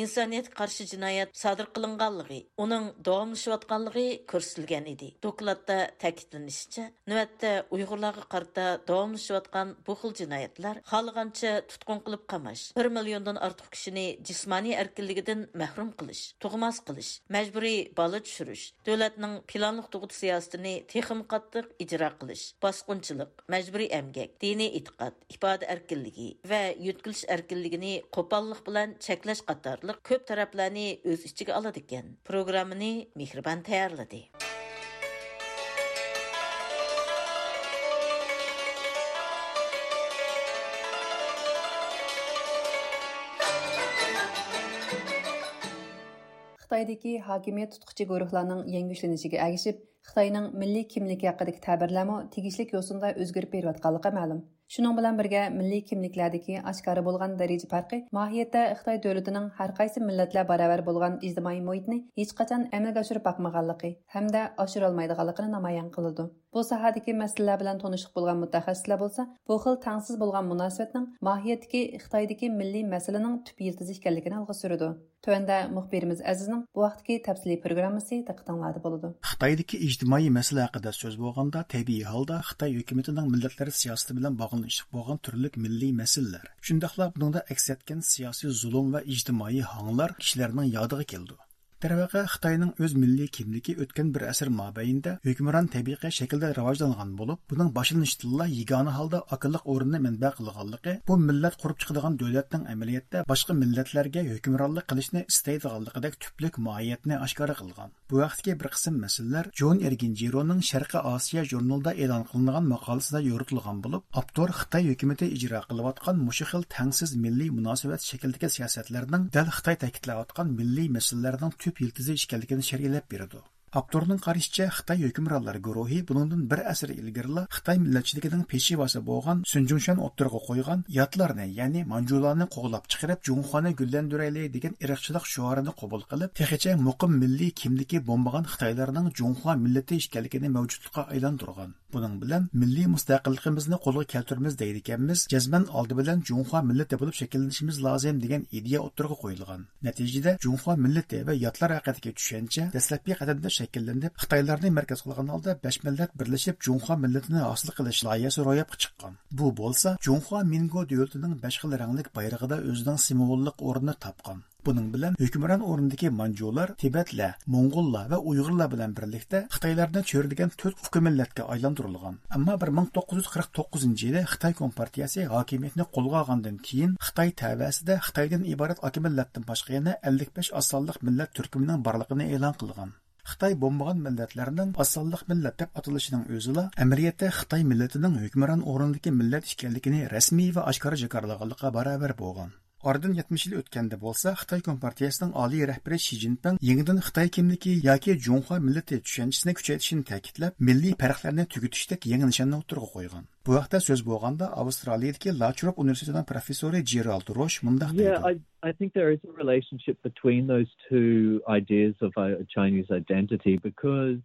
[SPEAKER 10] insoniyat qarshi jinoyat sodir qilinganligi uning davomlashayotganligi ko'rsatilgan edi. Dokladda ta'kidlanishicha navbatda uyg'urlarga qarata davomlashayotgan bu xil jinoyatlar xohlagancha tutqun qilib qamash bir milliondan ortiq kishini jismoniy erkinligidan mahrum qilish tug'mas qilish majburiy bola tushirish davlatning planliq tug'ut siyosatini texim qattiq ijro qilish bosqinchilik majburiy emgak diniy e'tiqod ifoda erkinligi va yutkilish erkinligini qo'pollik bilan cheklash qatorliq қатлық көп тарапланы өз ішіге алады екен. Программыны Мехрибан
[SPEAKER 1] тәйірлады. Қытайдегі хакимет тұтқычы көріхланың еңгішленішіге әгішіп, Қытайның милли кемлік яқыдық тәбірләмі тегішлік осында өзгіріп беріп атқалыға мәлім. Шуның белән бергә милли кимлекләрдәге ашкары булган дәрәҗә фаркы маһиятта Хытай дәүләтенең һәр кайсы милләтләр барабар булган иҗтимаи мөхитне һеч качан әмәлгә ашырып бакмаганлыгы һәм дә ашыра алмыйдыганлыгын намаян кылды. Bu sohadagi masalalar bilan tanishib bo'lgan mutaxassislar bo'lsa, bu xil tangsiz bo'lgan munosabatning mohiyatdagi Xitoydagi milliy masalaning tub yildizi ekanligini olg'a suradi. Tuanda muxbirimiz Azizning bu vaqtdagi tafsiliy programmasi diqqatinglarda bo'ladi.
[SPEAKER 2] xitoydagi ijtimoiy masala haqida so'z bo'lganda tabiiy holda xitoy hukumatining millatlar siyosati bilan bog'lanishib bo'lgan turli milliy masalalar shundoqla bunda aks etgan siyosiy zulm va ijtimoiy honglar kishilarning yodiga keldi darvaqa xitoyning o'z milliy kimligi o'tgan bir asr шәкелдә hukmron булып, буның rivojlangan bo'lib buning акыллык yagona holda кылганлыгы, o'rinni милләт qilganligi bu millat qurib башка davlatning amaliyotda boshqa millatlarga hukmronlik qilishni ашкара tuplik mohiyatni oshkora qilgan. Bu vaqtdagi bir qism masalalar jon erginjironing sharqiy osiyo jurnalida e'lon qilingan maqolasida yoritilgan bo'lib avtor xitoy hukumati ijro qilayotgan mushu xil tangsiz milliy munosabat shaklidagi siyosatlarning dal xitoy ta'kidlayotgan milliy masalalarning tub yiltizi ekanligini sharhlab beradi. Авторның қарашыча Xitoy hukmronlari guruhi buningdan bir asr ilgarila Xitoy millatchiligining peshivasi bo'lgan Sunjungshan o'ttirga qo'ygan yotlarni, ya'ni manjularni qo'g'lab chiqarib Junxoni gullandirayli degan irqchilik shuarini qabul qilib, texicha muqim milliy kimligi бомбаган Xitoylarning Junxo millati ekanligini mavjudlikqa aylantirgan. Buning bilan milliy mustaqilligimizni qo'lga keltiramiz deydi ekanmiz, jazman oldi bilan Junxo millati bo'lib shakllanishimiz lozim degan ideya o'ttirga qo'yilgan. Natijada Junxo millati va yotlar haqidagi tushuncha dastlabki qadamda shakllanib xitoylarni markaz qilgan holda besh millat birlashib junxo millatini hosil qilish loyihasi ro'yobga chiqqan bu bo'lsa junxo mingo davlatining besh xil ranglik bayrog'ida o'zining simvollik o'rnini topgan Buning bilan hukmron o'rnidagi manjular, tibatlar Mo'ng'ullar va Uyg'urlar bilan birlikda Xitoylarni cho'rilgan to'rt ufq millatga aylantirilgan. Ammo 1949-yili Xitoy kompartiyasi hokimiyatni qo'lga olgandan keyin Xitoy tavasida Xitoydan iborat oki millatdan boshqa yana 55 osonliq millat turkumining borligini e'lon qilgan. Xitoy bo'lmagan millatlarning osonliq millat deb atilishining o'zila amaliyotda Xitoy millatining hukmron o'rindagi millat ekanligini rasmiy va oshkora jakarlaganlikqa barobar bo'lgan. Ardın 70 yil o'tganda bo'lsa, Xitoy Kompartiyasining oliy rahbari Shi Jinping yangidan Xitoy kimligi yoki Junxo millati tushunchisini kuchaytirishni ta'kidlab, milliy farqlarni tugatishdek yangi nishonni o'tirg'a qo'ygan. Bu vaqtda so'z bo'lganda Avstraliyadagi Lachrob universitetining professori Gerald Roche mundaq deydi.
[SPEAKER 14] Yeah, I, I think there is a relationship between those two ideas of a Chinese identity because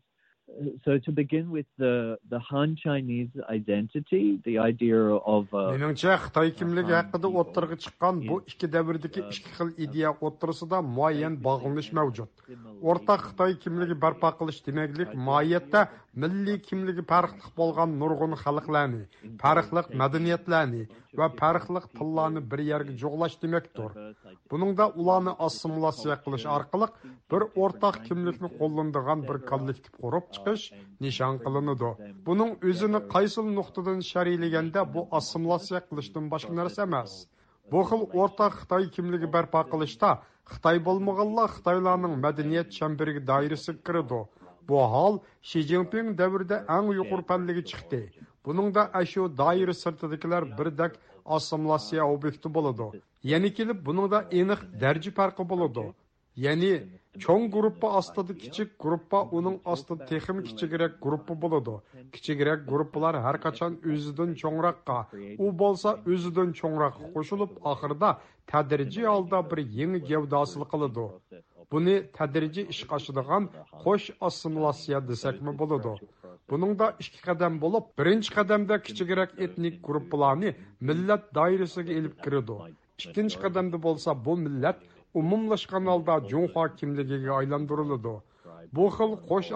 [SPEAKER 14] so to begin with the the Han Chinese identity, the idea of
[SPEAKER 15] Меніңше kimligi haqida o'ttirg'i chiqqan bu ikki davrdagi ikki xil ideya o'ttirisida muayyan bog'lanish mavjud. O'rtaq Xitoy kimligi barpo qilish demaklik mohiyatda milliy kimligi farqli bo'lgan nurg'un xalqlarni, farqli madaniyatlarni va farqli tillarni bir yerga jo'g'lash demakdir. Buningda ularni assimilyatsiya qilish orqali bir o'rtaq kimlikni qo'llanadigan bir kollektiv qurib chiqish nishon qilinadi. Buning o'zini qaysi nuqtadan sharhlaganda bu assimilyatsiya qilishdan boshqa narsa emas. Bu xil o'rtaq Xitoy kimligi barpo qilishda Xitoy bo'lmaganlar Xitoylarning madaniyat chamberiga doirasiga kiradi. Bu hol Shi Jinping davrida eng yuqori pallaga chiqdi. Buningda ashu doira sirtidagilar birdak assimilyatsiya bo'ladi. Ya'ni kelib buningda aniq darja farqi bo'ladi. Ya'ni cho'ng группа ostida kichik группа, uning асты texim kichikroq группа bo'ladi. Kichikroq группалар har qachon o'zidan cho'ngroqqa, u bo'lsa o'zidan cho'ngroqqa qo'shilib ахырда tadrijiy алда bir yangi гәүдәсел hosil qiladi. Buni tadrijiy кашыдыган кош qo'sh дисәкме desakmi bo'ladi. Buningda ике qadam bo'lib, беренче qadamda kichikroq etnik группаларны millat doirasiga алып kiradi. Икенче qadamda bo'lsa bu millat umumlashgan holda Junxo kimligiga aylantiriladi. Bu xil qo'sh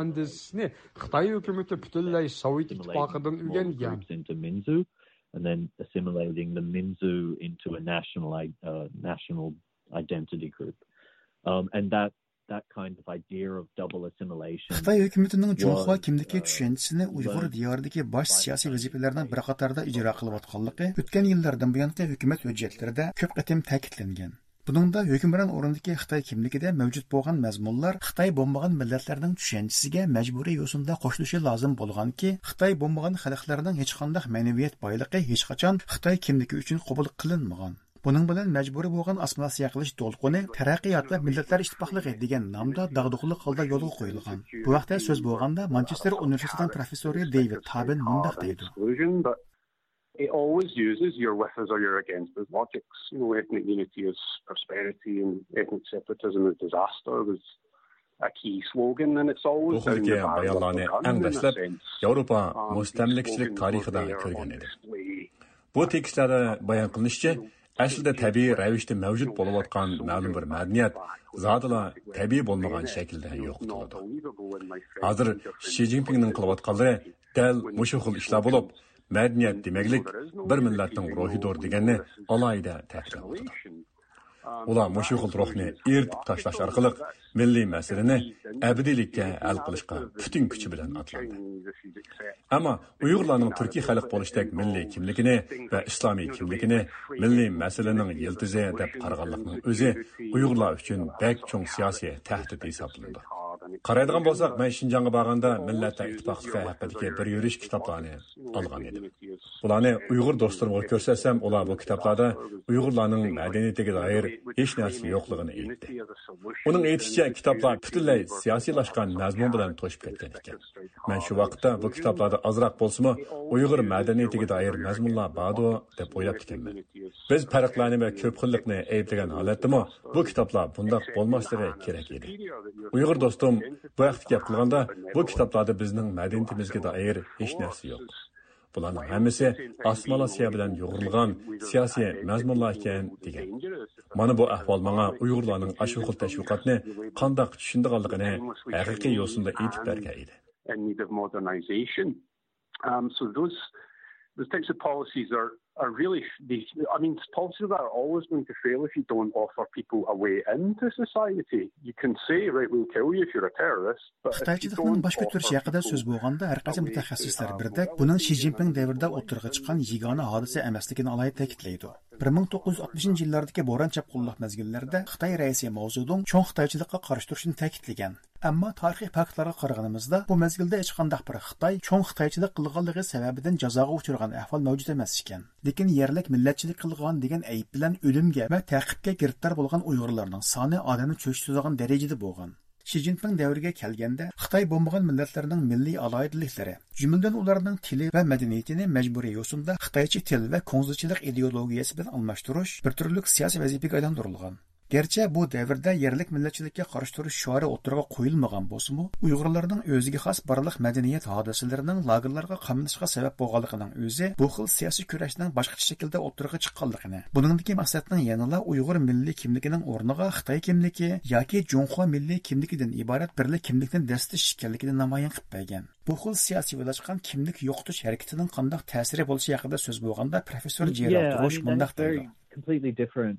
[SPEAKER 15] andisini Xitoy hukumati butunlay Sovet ittifoqidan o'rgangan.
[SPEAKER 14] and then assimilating the Minzu into a national uh, national identity group. Um, and that
[SPEAKER 2] Xitoy hökuməti Cunxua kimligi düşüncəsini Uyğur diyarındakı baş siyasi vəzifələrinin bir qatarda icra qılıb ötən illərdən bu yana hökumət hüccətlərində köp qatım təkidləngan. Buningda hökmron o'rindagi Xitoy kimligida mavjud bo'lgan mazmunlar Xitoy bo'lmagan millatlarning tushanchisiga majburiy yo'sinda qo'shilishi lozim bo'lganki, Xitoy bo'lmagan xalqlarning hech qanday ma'naviyat boyligi hech qachon Xitoy kimligi uchun qabul qilinmagan. Бұның білін мәжбүрі болған асмана сияқылыш толқыны «Тәрәқият вә Милләтләр Иштипақлығы» деген намда дағдықылы қалда yolu қойылған. Бұл вақта сөз болғанда Манчестер университетінің профессоры Дэвид Табин мұндақ дейді.
[SPEAKER 16] It always uses your with us or your against us logics. You know, ethnic unity is prosperity and ethnic separatism is disaster was
[SPEAKER 17] Bu xildagi bayonlarni eng dastlab Yevropa mustamlakachilik tarixida ko'rgan edi. Bu tekstlarda bayon qilinishicha, Əslində təbii rəvişdə mövcud olub atqan məlum bir mədəniyyət болмаған təbii olmayan şəkildə Азыр Ши Xi Jinping'nin qılıb atqanları dəl muşu xil işlər olub, mədəniyyət deməklik bir millətin ruhidir degənni alayda təhdid. Ular mushu xil ruhni eritib tashlash orqali milliy masalani abadiylikka hal qilishga butun kuchi bilan otlandi ammo uyg'urlarning turkiy xalq bo'lishdek milliy kimligini va islomiy kimligini milliy masalaning yiltizi deb qaraganlikning o'zi uyg'urlar uchun bak cho'ng siyosiy tahdid hisoblanadi qaraydigan bo'lsak man shinjonga borganda millatlar ittifoqligi haqidagi bir yurish kitoblarni olgan edim. Bularni uyg'ur do'stlarimga ko'rsatsam ular bu kitoblarda uyg'urlarning madaniyatiga doir hech narsa yo'qligini aytdi. Uning aytishicha kitoblar butunlay siyosiylashgan mazmun bilan to'shib ketgan ekan. Man shu vaqtda bu kitoblarda ozroq bo'lsimi uyg'ur madaniyatiga doir mazmunlar bordu deb o'ylab ekanman biz farqlarni va ko'p xillikni ayblagan holatdami bu kitoblar bundoq bo'lmasligi kerak edi. Uyg'ur do'stim bu vaqt gap qilganda bu kitoblarda bizning madaniyatimizga doir hech narsa yo'q. Bularning hammasi osmon osiyo bilan yo'g'rilgan siyosiy mazmunlar ekan degan. Mana bu ahvol manga uyg'urlarning ashu xil tashviqotni qandoq tushundiganligini haqiqiy yo'sinda aytib bergan edi.
[SPEAKER 16] Um, so those those types of policies are are really they, I mean policies that are always going to fail if you don't offer people a way into society. You can say right we'll kill you if you're a terrorist. But
[SPEAKER 2] Xitoychilikning bosh ko'tarishi haqida so'z bo'lganda har qaysi mutaxassislar birdek buning Shi Jinping davrida o'tirg'a chiqqan yagona hodisa emasligini alohida ta'kidlaydi. 1960 yillardagi bo'ron chapqunliq mezgillarida Xitoy raisi Mao cho'ng xitoychilikqa qarshi turishini ta'kidlagan. Ammo tarixiy faktlarga qaraganimizda bu mezgilda hech qanday bir Xitoy cho'ng xitoychilik qilganligi sababidan jazoga uchragan ahvol mavjud emas ekan. Lekin yerlik millatchilik qilgan degan ayb bilan o'limga va ta'qibga giriftor bo'lgan Uyg'urlarning soni odamni cho'chitadigan darajada bo'lgan. Shi zinpin davriga kelganda Xitoy bo'lmagan millatlarning milliy aloyidaliklari, jumladan ularning tili va madaniyatini majburiy yo'sinda Xitoycha til va ko'ngzichilik ideologiyasi bilan almashtirish bir turlik siyosiy vazifaga aylantirilgan. Gerçi bu davrda yerlik millatchilikka qarshi turish shiori o'tirg'a qo'yilmagan bo'lsa-mu, Uyg'urlarning o'ziga xos barliq madaniyat hodisalarining lagerlarga qamlashga sabab bo'lganligining o'zi bu xil siyosiy kurashning boshqa shaklda o'tirg'a chiqqanligini, buningdagi maqsadning yanada Uyg'ur milliy kimligining o'rniga Xitoy kimligi yoki Junxo milliy kimligidan iborat birlik kimlikni dastish ekanligini namoyon qilib bergan. bu xil siyosiylashgan kimlik yo'qotish harakatining qanday ta'siri bo'lishi haqida so'z bo'lganda professor Gerald Rosh mundaq deydi
[SPEAKER 14] completely different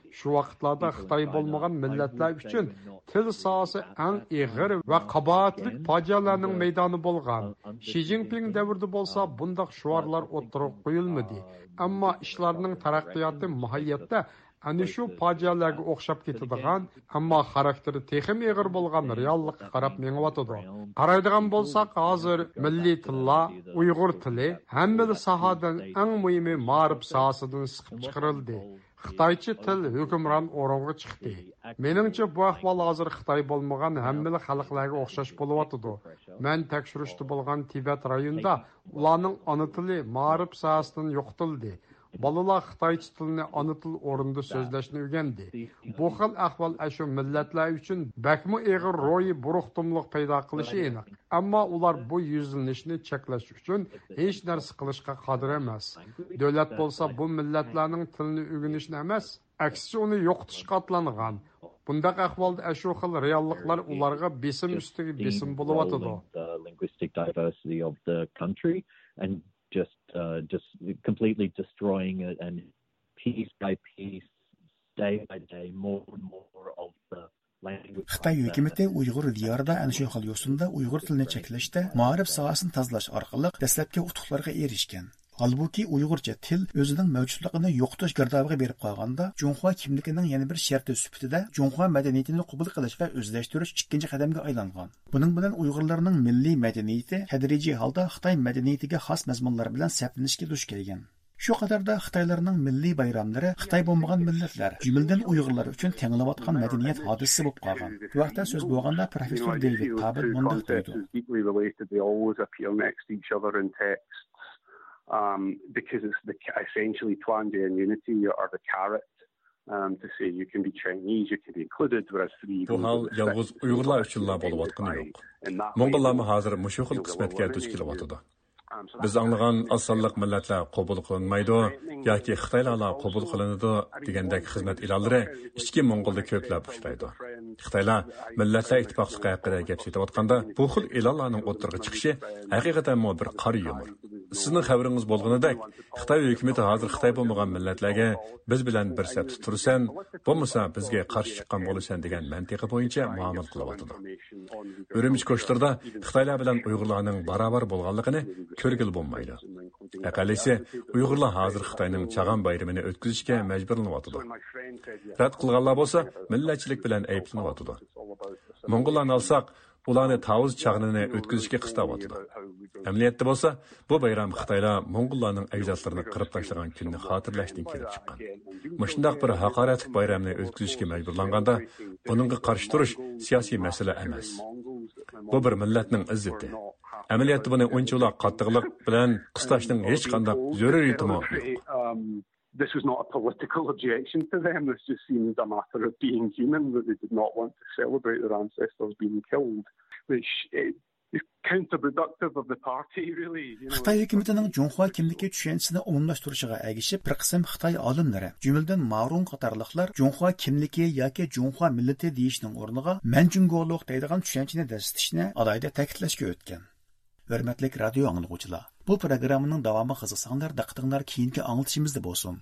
[SPEAKER 15] Shu vaqtlarda Xitoy bo'lmagan millatlar uchun til sohasi eng ig'ir va qabohatlik fojialarning maydoni bo'lgan. Shi Jinping davrida bo'lsa, bundaq shuarlar o'tirib qo'yilmadi. Ammo ishlarning taraqqiyoti muhayyatda ana shu fojialarga o'xshab ketadigan ammo xarakteri texim ig'ir bo'lgan reallikqa qarab mengyotidi qaraydigan bo'lsak hozir milliy tillar uyg'ur tili hamma sohadan eng muhimi ma'rif sohasidan siqib chiqarildi xitoycha til hukmron o'ringa chiqdi. Meningcha bu ahvol hozir xitoy bo'lmagan hamma xalqlarga o'xshash bo'lyotidi man tekshirishda bo'lgan tibat rayonida ularning ona tili ma'rif sohasidan yo'qotildi Balalar Xitoycha tilini ana til o'rinda so'zlashni o'rgandi. Bu xil ahvol shu millatlar uchun bakmi eg'ir ro'yi buruqtumliq paydo qilishi aniq. Ammo ular bu yuzlanishni cheklash uchun hech narsa qilishga qodir emas. Davlat bo'lsa bu millatlarning tilini o'rganishni emas, aksicha uni yo'qotishga otlangan. Bundaq ahvolda shu xil realliklar ularga besim ustiga besim
[SPEAKER 14] bo'lib o'tadi. Just uh, just completely destroying it and piece by piece, day by day, more and more of the
[SPEAKER 2] Xitoy hukumati Uyg'ur diyorida ana shu xil yo'sinda Uyg'ur tilini cheklashda ma'rif sohasini tozalash orqali dastlabki yutuqlarga erishgan. Halbuki Uyg'urcha til o'zining mavjudligini yo'qotish girdobiga berib qolganda, Junxo kimligining yana bir sharti sifatida Junxo madaniyatini qabul qilish va o'zlashtirish ikkinchi qadamga aylangan. Buning bilan Uyg'urlarning milliy madaniyati tadrijiy holda Xitoy madaniyatiga xos mazmunlar bilan saplanishga duch kelgan. Shu qadarda Xitoylarning milliy bayramlari Xitoy bo'lmagan millatlar, jumladan Uyg'urlar uchun tenglayotgan madaniyat hodisasi bo'lib qolgan. Bu vaqtda so'z bo'lganda professor David Tabit mundaq deydi.
[SPEAKER 16] Um, because it's the, essentially Twandian unity or the carrot um, to say you can be Chinese, you can be included, whereas three...
[SPEAKER 17] Bu hal yalğız Uygurlar üçünla bolup atqını yo'q. Mongollarmı hazır muşu xil qismatga duch. Biz anglagan osonliq millatlar qabul qilinmaydi yoki Xitoylarlar qabul qilinadi degandek xizmat ilonlari ichki mo'ng'ulda ko'plab uchraydi. Xitoylar millatlar ittifoqligi haqida gap ketayotganda bu xil ilonlarning o'tirg'i chiqishi haqiqatan bir qora yumur sizning xabaringiz bo'lganidek xitoy hukumati hozir xitoy bo'lmagan millatlarga biz bilan bir safda tursan, bo'lmasa bizga qarshi chiqqan bo'lasan degan mantiqa bo'yicha muomala qilyotidi urumchi ko'shtirda xitoylar bilan uyg'urlarning barobar bo'lganligini көргілі болмайды. Әқәлесе, ұйғырла hazır Қытайның чаған байрымыны өткізішке мәжбүріліп атыды. Рәт қылғанла болса, милләтчілік білән әйіптініп атыды. Мұңғылан алсақ, ularni тауыз chag'inini o'tkazishga qistayotidu атыды. bo'lsa bu bayram xitoylar mo'ng'ullarning ajdodlarini qirib tashlagan kunni xotirlashdan kelib chiqqan mushundoq bir haqoratli bayramni o'tkazishga majburlanganda buningga qarshi turish siyosiy masala emas bu bir millatning izzati Әмәлиятта буны унчалык каттыклык белән кысташның һеч кандай зөрүритеме юк.
[SPEAKER 16] This was not a political objection to them. This just seems a matter of being human that they did not want to celebrate their ancestors being killed, which eh, it,
[SPEAKER 2] Xitay hökumətinin Cunhua kimliki düşüncəsini umumlaşdırışına əgişib bir qism Xitay alimləri, cümlədən Marun qatarlıqlar Cunhua kimliki yoki Cunhua milleti deyişinin orniga Mənjungoluq deyilən düşüncəni dəstişini alayda təkidləşə ötdü. Hörmətli radio anlıqçılar, bu proqramının davamı qiziqsanglar diqqətinglər keyinki anlatışımızda bolsun.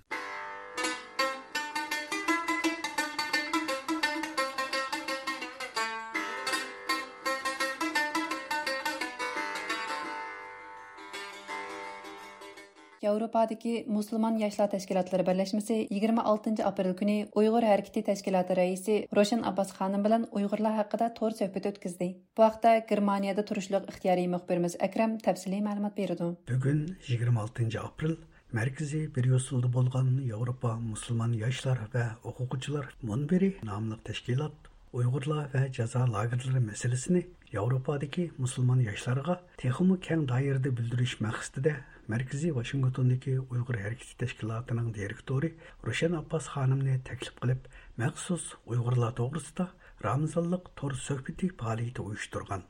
[SPEAKER 1] Yevropadakı Müslüman Yaşlar Təşkilatları Birləşməsi 26 aprel günü Uyğur Hərəkəti Təşkilatı rəisi Roşan Abbas xanım bilan Uyğurlar haqqında tor söhbət ötküzdi. Bu vaxtda Germaniyada turuşluq ixtiyari müxbirimiz Əkrəm təfsili məlumat verirdi.
[SPEAKER 18] Bu gün 26 aprel Мәркәзи бер юсылды булган Европа мусульман яшьләр ва хукукчылар монбери намлык тәшкилат Уйгырлар ва жаза лагерлары мәсьәлесен Европадагы мусульман яшьләргә техимы кәң даирдә белдерүш максатында Markaziy Washingtondagi Uyg'ur harakati tashkilotining direktori Rushan Abbas xonimni taklif qilib, maxsus Uyg'urlar to'g'risida Ramazonlik to'r suhbati faoliyati uyushtirgan.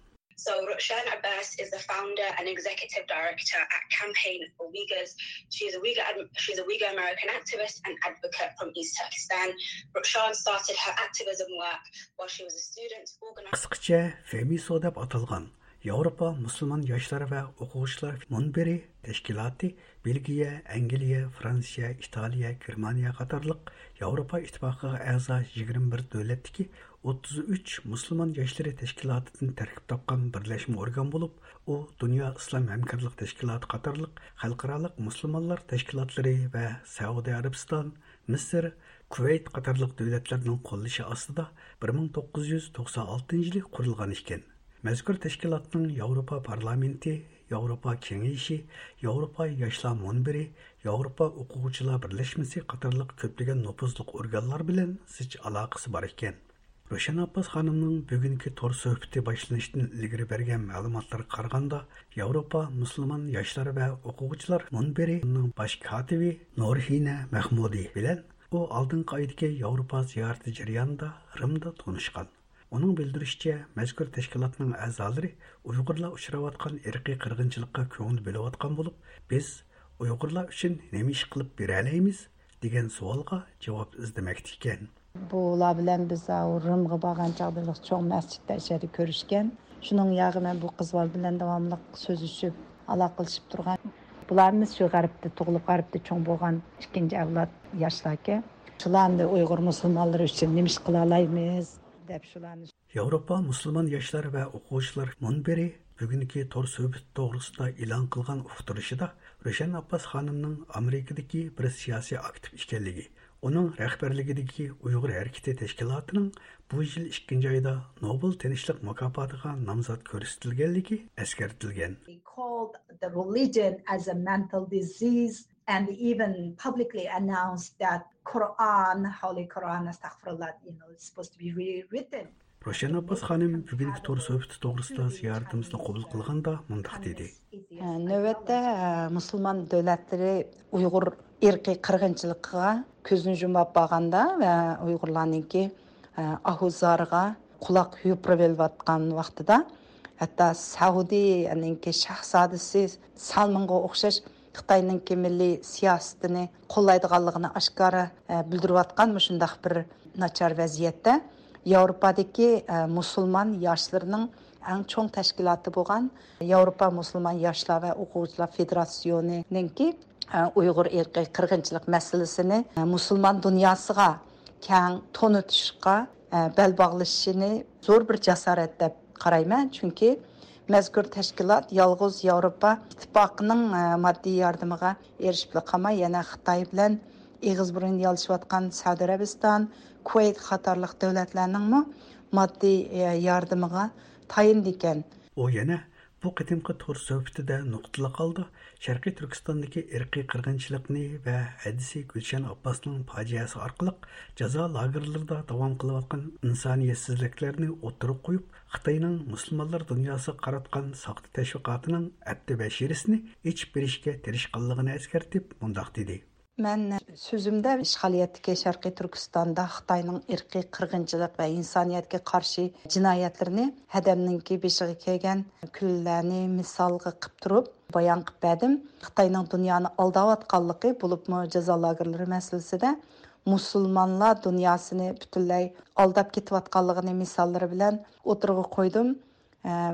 [SPEAKER 19] So Rushan Abbas is the founder and executive director at Campaign for Uyghurs. She's a Uyghur she's a Uyghur American activist and advocate from East Turkestan. Rushan started her activism work while she was a student organizer.
[SPEAKER 18] Qisqacha FEMISO deb atalgan Yevropa musulmon yoshlar va o'quvchilar munbiri tashkiloti Belgiya, Angliya, Fransiya, Italiya, Germaniya qatorliq Yevropa ittifoqiga a'zo 21 davlatdagi 33 musulmon yoshlari tashkilotidan tarkib topgan birlashma organ bo'lib, u Dunyo islom hamkorlik tashkiloti qatorliq xalqaro musulmonlar tashkilotlari va Saudiya Arabiston, Misr, Kuvayt qatorliq ostida 1996 yili qurilgan ekan. Мәзгүр тәшкилатның Европа парламенті, Европа кеңейші, Европа яшлар мұнбірі, Европа оқуғычылар бірлешмесі қатарлық көптеген нопызлық органлар білен січ алақысы бар екен. Рошен Аппас ханымның бүгінгі тор сөхбіті башланыштың ілгірі берген мәліматтар қарғанда, Европа мұсылман яшлар вә оқуғычылар мұнбірінің баш катиби Норхина Мәхмуди білен, о алдын қайдыке Европа зиярты жырянда Рымда тонышқан. Оның білдірішче, мәзкүр тәшкілатның әзалары ұйғырла ұшыраватқан әрқи қырғыншылыққа көңіл бөліватқан болып, біз ұйғырла үшін немеш қылып бере әлейміз деген суалға жауап іздемекті
[SPEAKER 20] екен. Бұла білән біз Рымға баған жағдайлық чоң мәсжидді әшәрі көрішкен. Шының яғы мен бұл қызбал білән давамлық сөз үшіп, алақылшып тұрған. Бұларымыз шу ғарыпты, тұғылып ғарыпты чоң болған ішкенде әвлад яшлаке. Шыланды ұйғыр мұсылмалары үшін неміш қылалаймыз deb shularni
[SPEAKER 18] yevropa musulmon yoshlar va o'quvchilar munbiri bugungi to'r suhbat to'g'risida e'lon qilgan uqtirishida rushan abbos xonimning amerikadagi bir siyosiy aktiv ekanligi uning rahbarligidagi uyg'ur harakati tashkilotining bu yil ikkinchi oyda nobel tinchlik mukofotiga nomzod ko'rsatilganligi eskartilgan
[SPEAKER 20] and even publicly announced that Quran, Holy Quran, astaghfirullah, you know, it's supposed to be rewritten.
[SPEAKER 18] Рошан Аббас ханым бүгінгі тор сөйбіті тоғырысында зияртымызды қобыл қылғанда мұндақ деді.
[SPEAKER 20] Нөвәтте мұсылман дөләттері ұйғыр ирқи қырғыншылыққа көзін жұмап бағанда вә ұйғырларныңки ахузарға құлақ хүйіп атқан вақтыда hatto saudiyaningki shahzodasi salmonga o'xshash xitoyninki milliy siyosatini qo'llaydiganligini oshkora bildirayotgan shundoq bir nachar vaziyatda yevropadagi musulmon yoshlarining eng cho'ng tashkiloti bo'lgan yevropa musulmon yoshlar va o'quvchilar federatsiyoniniki uyg'ur erkiy qirg'inchilik masalasini musulmon dunyosiga kang to'nitishga bel bog'lashishini zo'r bir jasorat deb qarayman chunki mazkur tashkilot yolg'iz yevropa ittifoqining moddiy yordamiga erishib qolmay yana xitoy bilan eg'iz burun yolishayotgan saudiya arabiston kuvayt qatorliq davlatlarning moddiy yordamiga tayindi ekan.
[SPEAKER 18] U yana bu qadimgi to'r suhbatida nuqtali qoldi. Шарқи Түркістандагы ирқи кыргынчылыкны ва әдісі Гүлшан Аппасның фажиасы аркылы жаза лагерларда дәвам кылып аткан инсаниятсезлекләрне отырып қойып, Хитаенның мусламаннар дөньясы қаратқан сақты тәшвиқатының әтте бәширисне ич беришкә тирешкәнлыгын әскәртеп, мондак дейді.
[SPEAKER 20] Мен сөзімді işğaliyyətdəki Şərqi Türkistanda Xitayның irqi qırğınçılıq və insaniyyətə qarşı cinayətlərini hədəmninki beşiği kelgan küllərni misalga qılıb turub bayan qılıb bədim. Xitayның dünyanı aldavatqanlığı bulubmu cəza lagerləri məsələsində musulmonlar dunyosini butunlay aldab ketayotganligini misollari bilan o'tirg'a qo'ydim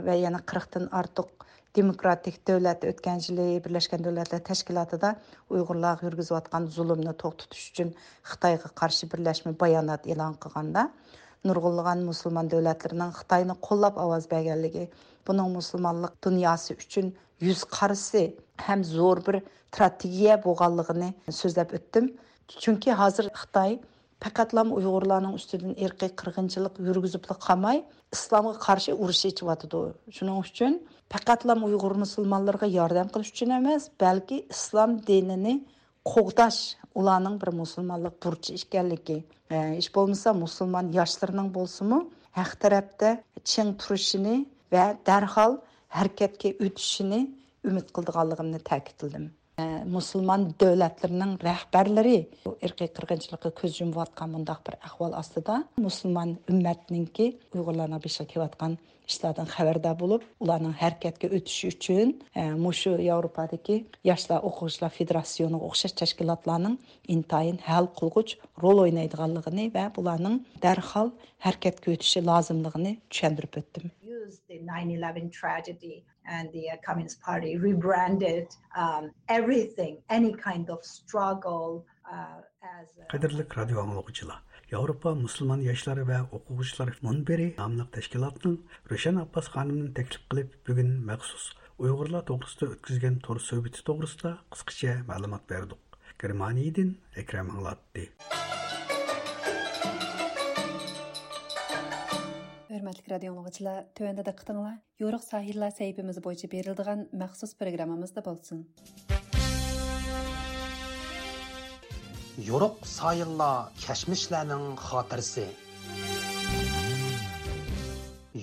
[SPEAKER 20] va yana qirqdan ortiq demokratik davlat o'tgan yili birlashgan davlatlar tashkilotida uyg'urlarga yurgizayotgan zulmni to'xtatish uchun xitoyga qarshi birlashma bayonot e'lon qilganda nurg'unlagan musulmon davlatlarining xitoyni qo'llab ovoz berganligi buning musulmonlik dunyosi uchun yuz qarisi ham zo'r bir strategiya bo'lganligini so'zlab o'tdim. Chunki hozir xitoy faqatlam uyg'urlarning ustidan erkiy qirg'inchilik yurgizib qolmay islomga qarshi urush echyotidi shuning uchun faqatlam uyg'ur musulmonlarga yordam qilish uchun emas balki islom dinini qo'g'dash ularning bir musulmonlik burchi ekanligi. Hech bo'lmasa musulmon yoshlarining bo'lsimi haq tarafda ching turishini va darhol harakatga o'tishini umid qildiganligimni ta'kidladim. Musulmon davlatlarining rahbarlari irqiy qirg'inchilikqa ko'z yumayotgan bundoq bir ahvol ostida musulmon ummatninki uyg'urlarni beshig'i kelayotgan İştadın xəbərdar olub, onların hərəkətə ötüşü üçün e, məşu Avropadakı Yaşlar Oxucular Federasiyonu oxşar təşkilatlarının intayın həll qılğıç rol oynayıdığanlığını və bunların dərhal hərəkətə ötüşü lazımlığını düşündürüb ötdüm. Use the 9/11 tragedy and the uh, Communist Party rebranded um, everything, any kind of struggle uh, as.
[SPEAKER 18] A... Qadirlik radio anlıqçılar. Европа мұсылман яшлары вә оқуғышлар мұнбері намлық тәшкілатның Рөшен Аппас ханымның тәкліп қылып бүгін мәқсус ұйғырлар тоғырысты өткізген тор сөйбеті тоғырысыда қысқыша мәлімат бердік. Германияден Әкрем аңлатты.
[SPEAKER 1] Hörmətli radio dinləyicilər, tövəndə də qıtınlar, yoruq sahillər səhifəmiz boyunca məxsus.
[SPEAKER 21] yoruq sayilla kashmishlarning xotirasi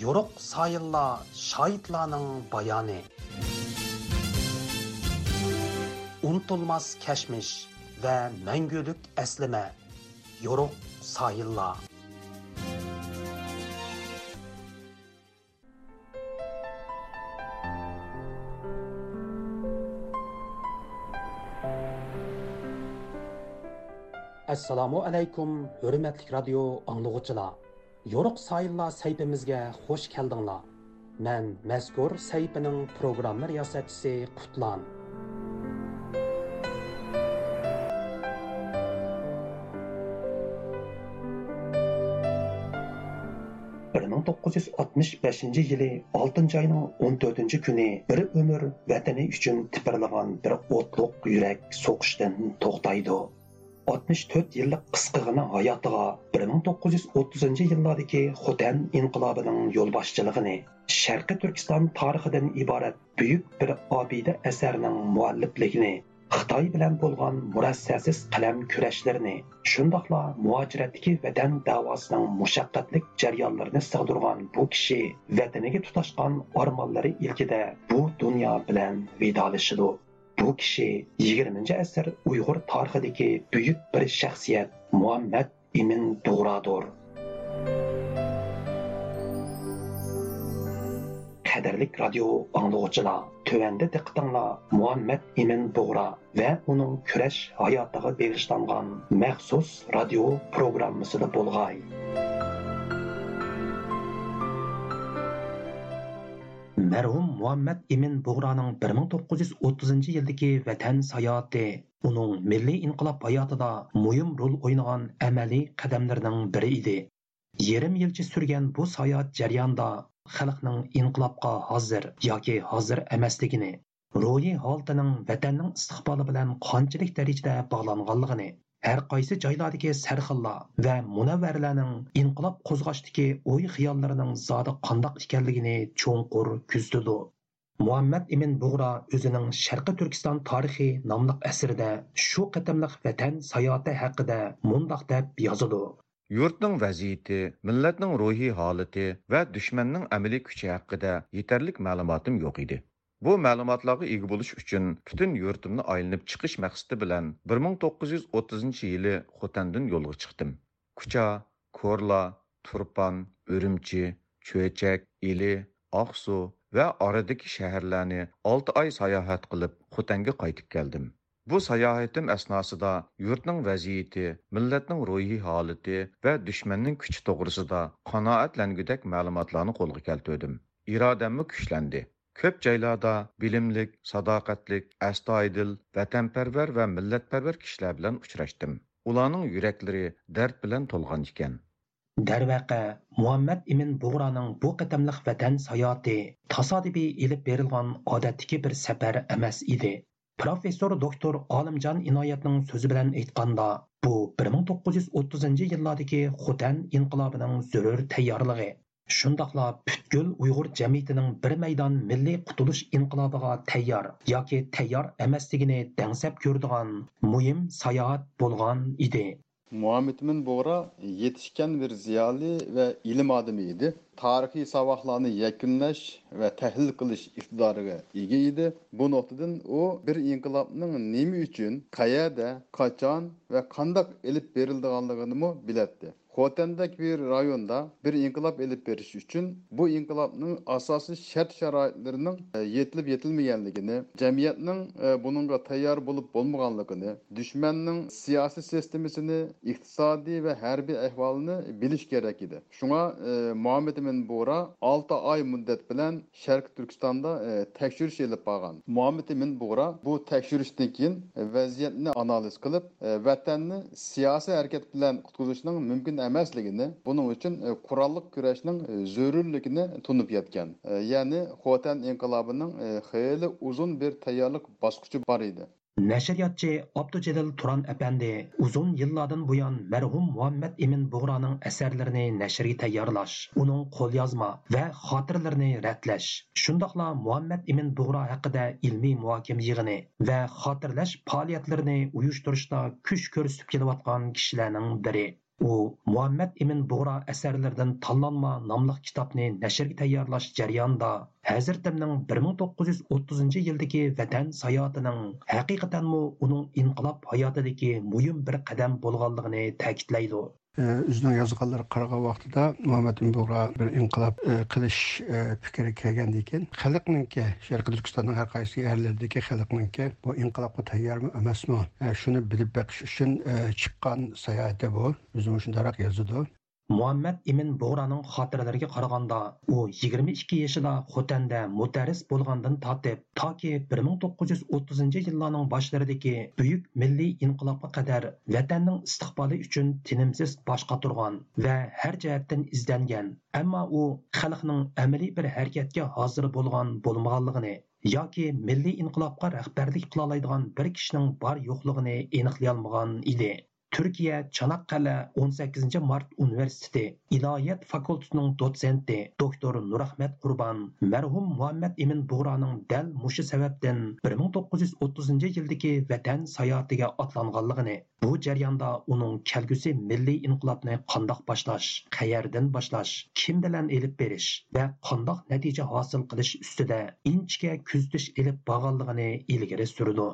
[SPEAKER 21] yoruq sayilla shoidlarning bayoni unutilmas kashmish va mangulik aslima yoruq sayilla assalomu alaykum hurmatli radio anglag'uchilar yo'ruq sayillar saytimizga xush keldinglar. Man mazkur saytining programma riyosatchisi qutlan. bir ming to'qqiz yuz oltmish beshinchi yili oltinchi oyning o'n to'rtinchi kuni bir umr vatani uchun tipirlagan bir o'tliq yurak so'qishdan to'xtaydi. 64 yillik qisqigina hayotiga 1930 yillardagi Xotan inqilobining yo'lboshchiligini, Sharqi Turkiston tarixidan iborat buyuk bir obida asarning muallifligini, Xitoy bilan bo'lgan murassasiz qalam kurashlarini, shundoqla muajiratdagi vatan davosining mushaqqatlik jarayonlarini sig'dirgan bu kishi vataniga tutashgan ormonlari ilkida bu dunyo bilan vidolashidi. bu kishi 20. asr uyg'ur tarixidagi buyuk bir shaxsiyat Muhammed ibn Doğradır. Qədərlik radio anlıqçılar, tövəndə diqqətinlə Muhammed İmin Doğra və onun kürəş hayatığı bağışlanğan məxsus radio programmasida bo'lg'ay Muhammed Emin Buğra'nın 1930 yildagi vatan sayohati uning milliy inqilob hayotida muhim rol o'ynagan amaliy qadamlarning biri edi. yarim yilcha surgan bu sayohat jarayonida xalqning inqilobga hozir yoki hozir emasligini, ro'yi holatining vatanning istiqboli bilan qanchalik darajada bog'langanligini, har qaysi joylardagi sarxillar va munavvarlarning inqilob qo'zg'ashdagi o'y xiyollarining zodi qandoq ekanligini cho'nqur kuzdidu. Muhammad ibn bug'ro o'zining sharqi turkiston tarixi nomli asrida shu qatimliq vatan sayohati haqida mundoq deb yozadi.
[SPEAKER 22] Yurtning vaziyati millatning ruhiy holati va dushmanning amaliy kuchi haqida yetarlik ma'lumotim yo'q edi. Bu ma'lumotlarga ega bo'lish uchun butun yurtimni aylanib chiqish maqsadi bilan 1930 yili xotandan yo'lga chiqdim kucha ko'rla turpan O'rimchi, cho'chak ili oqsu va oradagi shaharlarni 6 oy sayohat qilib xotanga qaytib keldim Bu sayohatim asnosida yurtning vaziyati, millatning ruhiy holati va dushmanning kuchi to'g'risida qanoatlangudek ma'lumotlarni qo'lga keltirdim. Irodamni kuchlandi. Ko'p joylarda bilimlik, sadoqatlik, astoydil, vatanparvar va millatparvar kishilar bilan uchrashdim. Ularning yuraklari dard bilan to'lgan ekan.
[SPEAKER 21] darvaqa muhammad ibn bug'roning bu qatamliq vatan sayoti tasodifiy ilib berilgan odatdagi bir safar emas edi professor doktor olimjon inoyatning so'zi bilan aytganda bu 1930 ming to'qqiz yuz o'ttizinchi yillardagi xotan inqilobining zurur tayyorligi shundoqla butkul uyg'ur jamiyatining bir maydon milliy qutulish inqilobiga tayyor yoki tayyor emasligini dangsab ko'rdigan muhim sayohat bo'lgan edi
[SPEAKER 23] muhammad bo'g'ra yetishgan bir ziyoli va ilm odami edi tarixiy saboqlarni yakunlash va tahlil qilish iqtidoriga ega edi bu nuqtadan u bir inqilobning nima uchun qayerda qachon va qandoq ilib berildiganligini biladi Xotemdək bir rayonda bir inkılap elib veriş üçün bu inkılapın asası şərt şəraitlərinin e, yetilib yetilməyənligini, cəmiyyətin e, bununla tayyar olub olmağanlığını, düşmənin siyasi sistemisini, iqtisadi və hərbi əhvalını biliş gərək idi. Şuna e, Muhammed ibn Bura 6 ay müddət bilən Şərq Türkistanda təkşürüş elib bağlan. Muhammed ibn Bura bu təkşürüşdən keyin vəziyyətini analiz qılıb vətənni siyasi hərəkət bilən qutquzuşunun mümkün emasligini buning uchun e, qurolliq kurashning e, zarurligini tunib yetgan e, ya'ni xotan inqilobining xeyli uzun bir tayyorlik bosqichi bor edi
[SPEAKER 21] nashriyotchi Abducelil Turan apandi uzun yillardan buyon marhum muhammad Emin bug'roning asarlarini nashrga tayyorlash, uning qo'lyozma va xotiralarini ratlash shundoqla muhammad Emin bug'ro haqida ilmiy muhokama yig'ini va xotirlash faoliyatlarini uyushtirishda kuch ko'rsatib kelayotgan kishilarning biri. U muhammad ibn bug'ro asarlaridan tanlanma nomli kitobni nashrga tayyorlash jarayonida hazratimning bir ming to'qqiz yuz o'ttizinchi yildagi vatan sayohatining haqiqatanmi uning inqilob hayotidagi muhim bir qadam bo'lganligini ta'kidlaydi.
[SPEAKER 24] O'zining yozganlari qaragan vaqtida muhammad bug'ro bir inqilob qilish fikri kelgandan keyin xalqninki sharqiy turkistonning har qaysi yerlaridagi xalqninki bu inqilobga tayyormi emasmi shuni bilib beqish uchun chiqqan sayohati bu o'zi shundaroq yozadi
[SPEAKER 21] muhammad imin bug'raning xotiralariga qaraganda u 22 yoshida xotanda mudarris bo'lgandan tortib toki 1930 yillarning boshlaridagi buyuk milliy inqilobga qadar vatanning istiqboli uchun tinimsiz bosh qotirgan va har jihatdan izlangan. Ammo u xalqning amaliy bir harakatga hozir bo'lgan bo'lmaganligini yoki milliy inqilobga rahbarlik qilolaydigan bir kishining bor yo'qligini aniqlay olmagan edi. Turkiya Çanakkale 18 Mart Universiteti İlahiyat Fakültesining dotsenti doktor Nurahmet Qurban mərhum Muhammed Emin Buğra'nın dəl muşu səbəbdən 1930 yildagi vatan sayohatiga atlanganligini, bu jarayonda uning kelgusi milliy inqilobni qandoq boshlash, qayerdan boshlash, kim bilan elib berish va qandoq natija hosil qilish ustida inchga kuzatish elib borganligini ilgari surdi.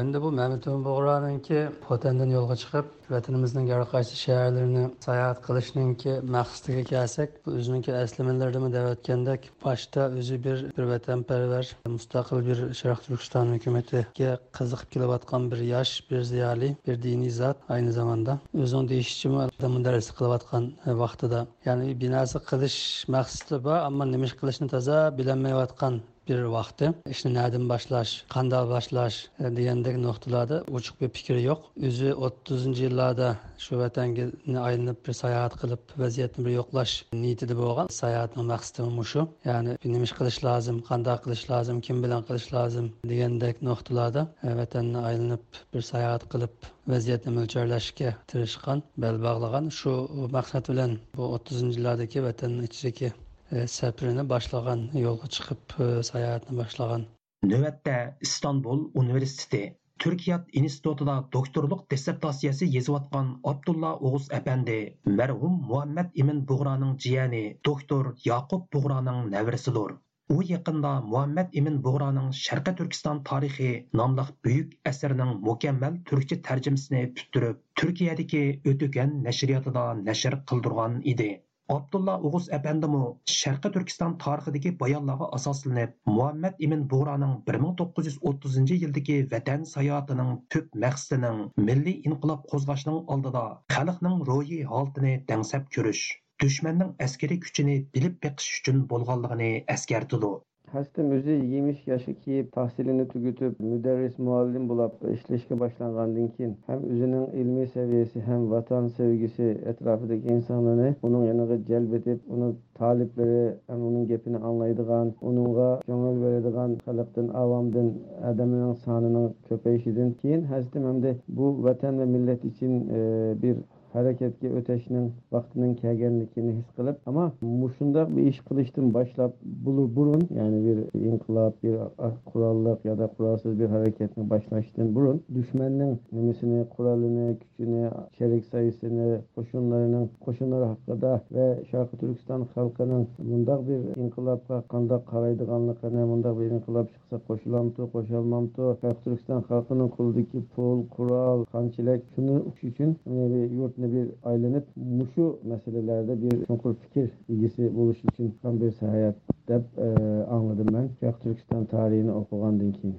[SPEAKER 25] Endi bu mamitun bug'roninki xotandan yo'lga chiqib vatanimizning har qaysi shaharlarini sayohat qilishninki maqsadiga kelsak bu o'ziniki aslimalarimi deyotgandek boshda o'zi bir bir vatanparvar mustaqil bir sharq turkiston hukumatiga qiziqib kelayotgan bir yosh bir ziyoli bir diniy zot ayni zamanda. O'zini deyishicha mudarris qilayotgan vaqtida. Ya'ni binosi qilish maqsadi bor ammo nima ish qilishni toza bilolmayotgan bir vakti. İşte nereden başlar, kandan başlar e, diyendeki noktalarda uçuk bir fikri yok. Üzü 30. yıllarda şu vatangini ayrılıp bir seyahat kılıp vaziyetini bir yoklaş niyeti de bu olan. Seyahatin maksadı şu. Yani nimiş kılış lazım, kanda kılış lazım, kim bilen kılış lazım diyendek noktalarda e, vatanına bir seyahat kılıp vaziyetni mo'ljallashga tirishgan bel bog'lagan shu maqsad bilan bu o'ttizinchi yillardagi vatanni ichidagi E, safirini boshlagan yo'lga chiqib e, sayohatni boshlagan
[SPEAKER 21] navbatda istanbul universiteti turkiyat institutida doktorlik dissertatsiyasi yozayotgan abdulla o'g'iz apandi marhum muhammad imin bug'roning jiyani doktor yaqub bug'roning navrisidir u yaqinda muhammad imin bug'roning sharqi turkiston tarixi nomli buyuk asarning mukammal turkcha tarjimasini puturib turkiyadagi o'tugan nashriyotida nashr qildirgan edi abdulla ug'uz apandimu sharqi turkiston tarixidagi bayonlarga asoslanib muhammad ibn buraning bir ming to'qqiz yuz o'ttizinchi yildagi vatan sayohatining tub maqsadining milliy inqilob qo'zg'ashning oldida xalqning ro'yi holatini dangsab ko'rish dushmanning askariy kuchini bilib beqish uchun bo'lganligini eskartidi
[SPEAKER 26] Hasta müziği giymiş yaşı kiyip tahsilini tügütüp müderris muallim bulup işleşke başlanğandan hem üzünün ilmi seviyesi hem vatan sevgisi etrafındaki insanını onun yanına celbetip onu talipleri hem onun gepini anlaydıgan, onunla köngül veredigan kalıptın, avamdın, adamının sanının köpeyşidin. Keyin hastim hem de bu vatan ve millet için e, bir hareketki öteşinin vaktinin kelgenlikini his kılıp ama Muş'unda bir iş kılıçtın başlap bulur burun yani bir inkılap bir kurallık ya da kuralsız bir hareketini başlaştın burun düşmenin nimisini, kuralını, gücünü, şerik sayısını, koşunlarının koşunları hakkında ve Şarkı Türkistan halkının bundak bir inkılapka kandak karaydıganlıkını bundak bir inkılap çıksa koşulamtı, koşalmamtı Şarkı Türkistan halkının kuldaki pul, kural, kançilek şunu için yani e, yurt yurtni bir aylanib mushu masalalarda bir chuqur fikr egasi bo'lish uchun ham bir sayohat deb e, angladim man. Turkiston tarixini o'qigandan keyin.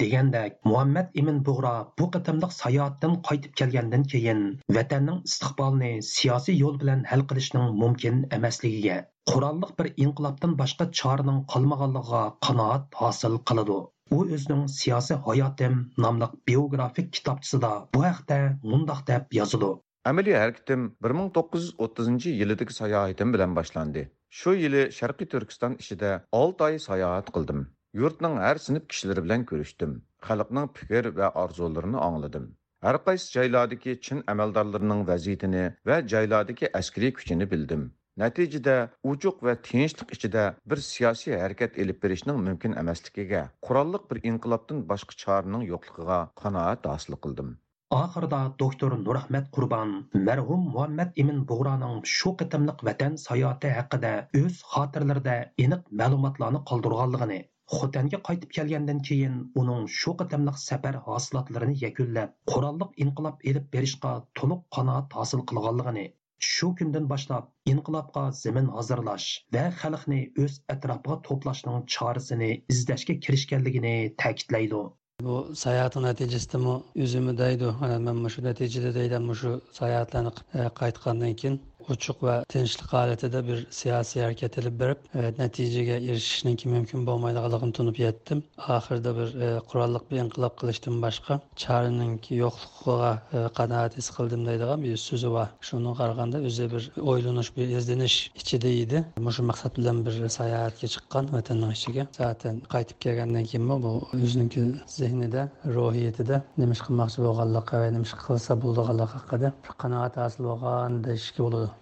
[SPEAKER 21] Degandek muhammad imin bug'ro bu qitimliq sayohatdan qaytib kelgandan keyin vatanning istiqbolini siyosiy yo'l bilan hal qilishning mumkin emasligiga qurolliq bir inqilobdan boshqa choraning qolmaganligiga qanoat hosil qiladi. U o'zining siyosiy hayotim nomli biografik kitobchisida bu haqda mundoq deb yozadi.
[SPEAKER 22] Amaliy harakatim 1930 yilidagi sayohatim bilan boshlandi. Shu yili Sharqiy Turkiston ishida 6 oy sayohat qildim. Yurtning har sinf kishilari bilan ko'rishdim. Xalqning fikr va orzularini angladim. Har qaysi joylardagi chin amaldorlarining vaziyatini va joylardagi askariy kuchini bildim. Natijada uchuq va tinchlik ichida bir siyosiy harakat elib berishning mumkin emasligiga, qurolliq bir inqilobdan boshqa choraning yo'qligiga qanoat hosil qildim.
[SPEAKER 21] Oxirida doktor nurahmat qurbon marhum muhammad imin bug'roning shu qitimliq vatan sayohati haqida o'z xotirlarida aniq ma'lumotlarni qoldirganligini xotanga qaytib kelgandan keyin uning shu qitimliq safar hosilotlarini yakunlab qurolliq inqilob elib berishga to'liq qanoat hosil qilganligini shu kundan boshlab inqilobga zamin hozirlash va xalqni o'z atrofiga to'plashning chorasini izlashga kirishganligini ta'kidlaydi.
[SPEAKER 25] Bu sayohatning natijasidami o'zimi deydi. Man shu natijada deydi shu sayohatlarni e, qaytgandan keyin. Ochiq va tinchlik holatida bir siyosiy harakat ilib berib e, natijaga erishishninki mumkin bo'lmaydiganligini tunib yetdim. Oxirida bir e, qurolliq bir inqilob qilishdan boshqa charininki yo'qligiga e, qanoat his qildim deydigan bir so'zi bor shuni qaraganda o'zi bir o'ylanish bir izlanish ichida edi. Shu maqsad bilan bir sayohatga chiqqan vatanning ichiga. Zaten qaytib kelgandan keyin bu o'ziniki zehnida ruhiyatida nima ish qilmoqchi bo'lganligi va nima ish qilsa bo'ladiganligi haqida qanoat hosil bo'lgan deyishga bo'ladi.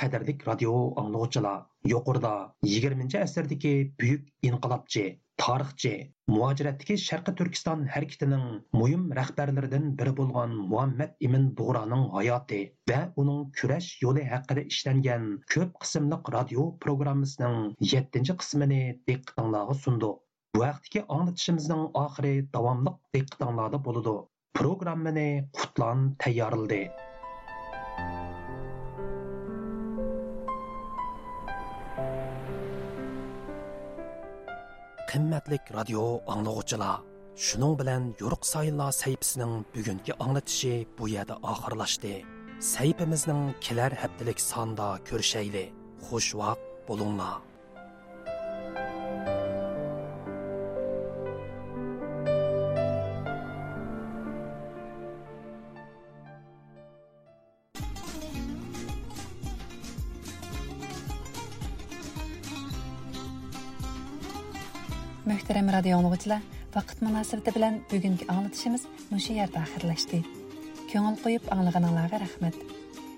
[SPEAKER 21] Qadrlik radio anglovchilar yuqorida yigirmanchi asrdagi buyuk inqilobchi tarixchi muajiratdagi sharqi turkiston harakatining muhim rahbarlaridan biri bo'lgan muhammad ibn bug'roning hayoti va uning kurash yo'li haqida ishlangan ko'p qismli radio programmasining yettinchi qismini diqqatinglarga sundiq
[SPEAKER 27] Bu vaqtdagi anglitishimizning oxiri davomliq diqqatinglarda bo'ladi. Programmani Qutlan tayyorildi Qimmatlik radio anglag'uchilar, shuning bilan Yo'riq Sayillar sayfisining bugungi anglatishi bu yerda oxirlashdi. Sayfimizning kelar haftalik sonda ko'rishayli. Xush vaqt bo'linglar.
[SPEAKER 28] Muhtaram radio anglag'uchilar, vaqt munosabati bilan bugungi anglatishimiz mushu yerda oxirlashdi. Ko'ngil qo'yib anglaganinglarga rahmat.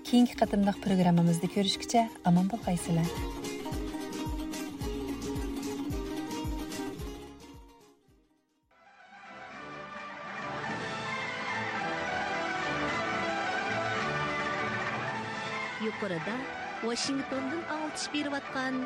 [SPEAKER 28] Keyingi qatimliq programmamizda ko'rishguncha omon bo'lgaysizlar.
[SPEAKER 29] Yuqorida Washingtondan алтыш berayotgan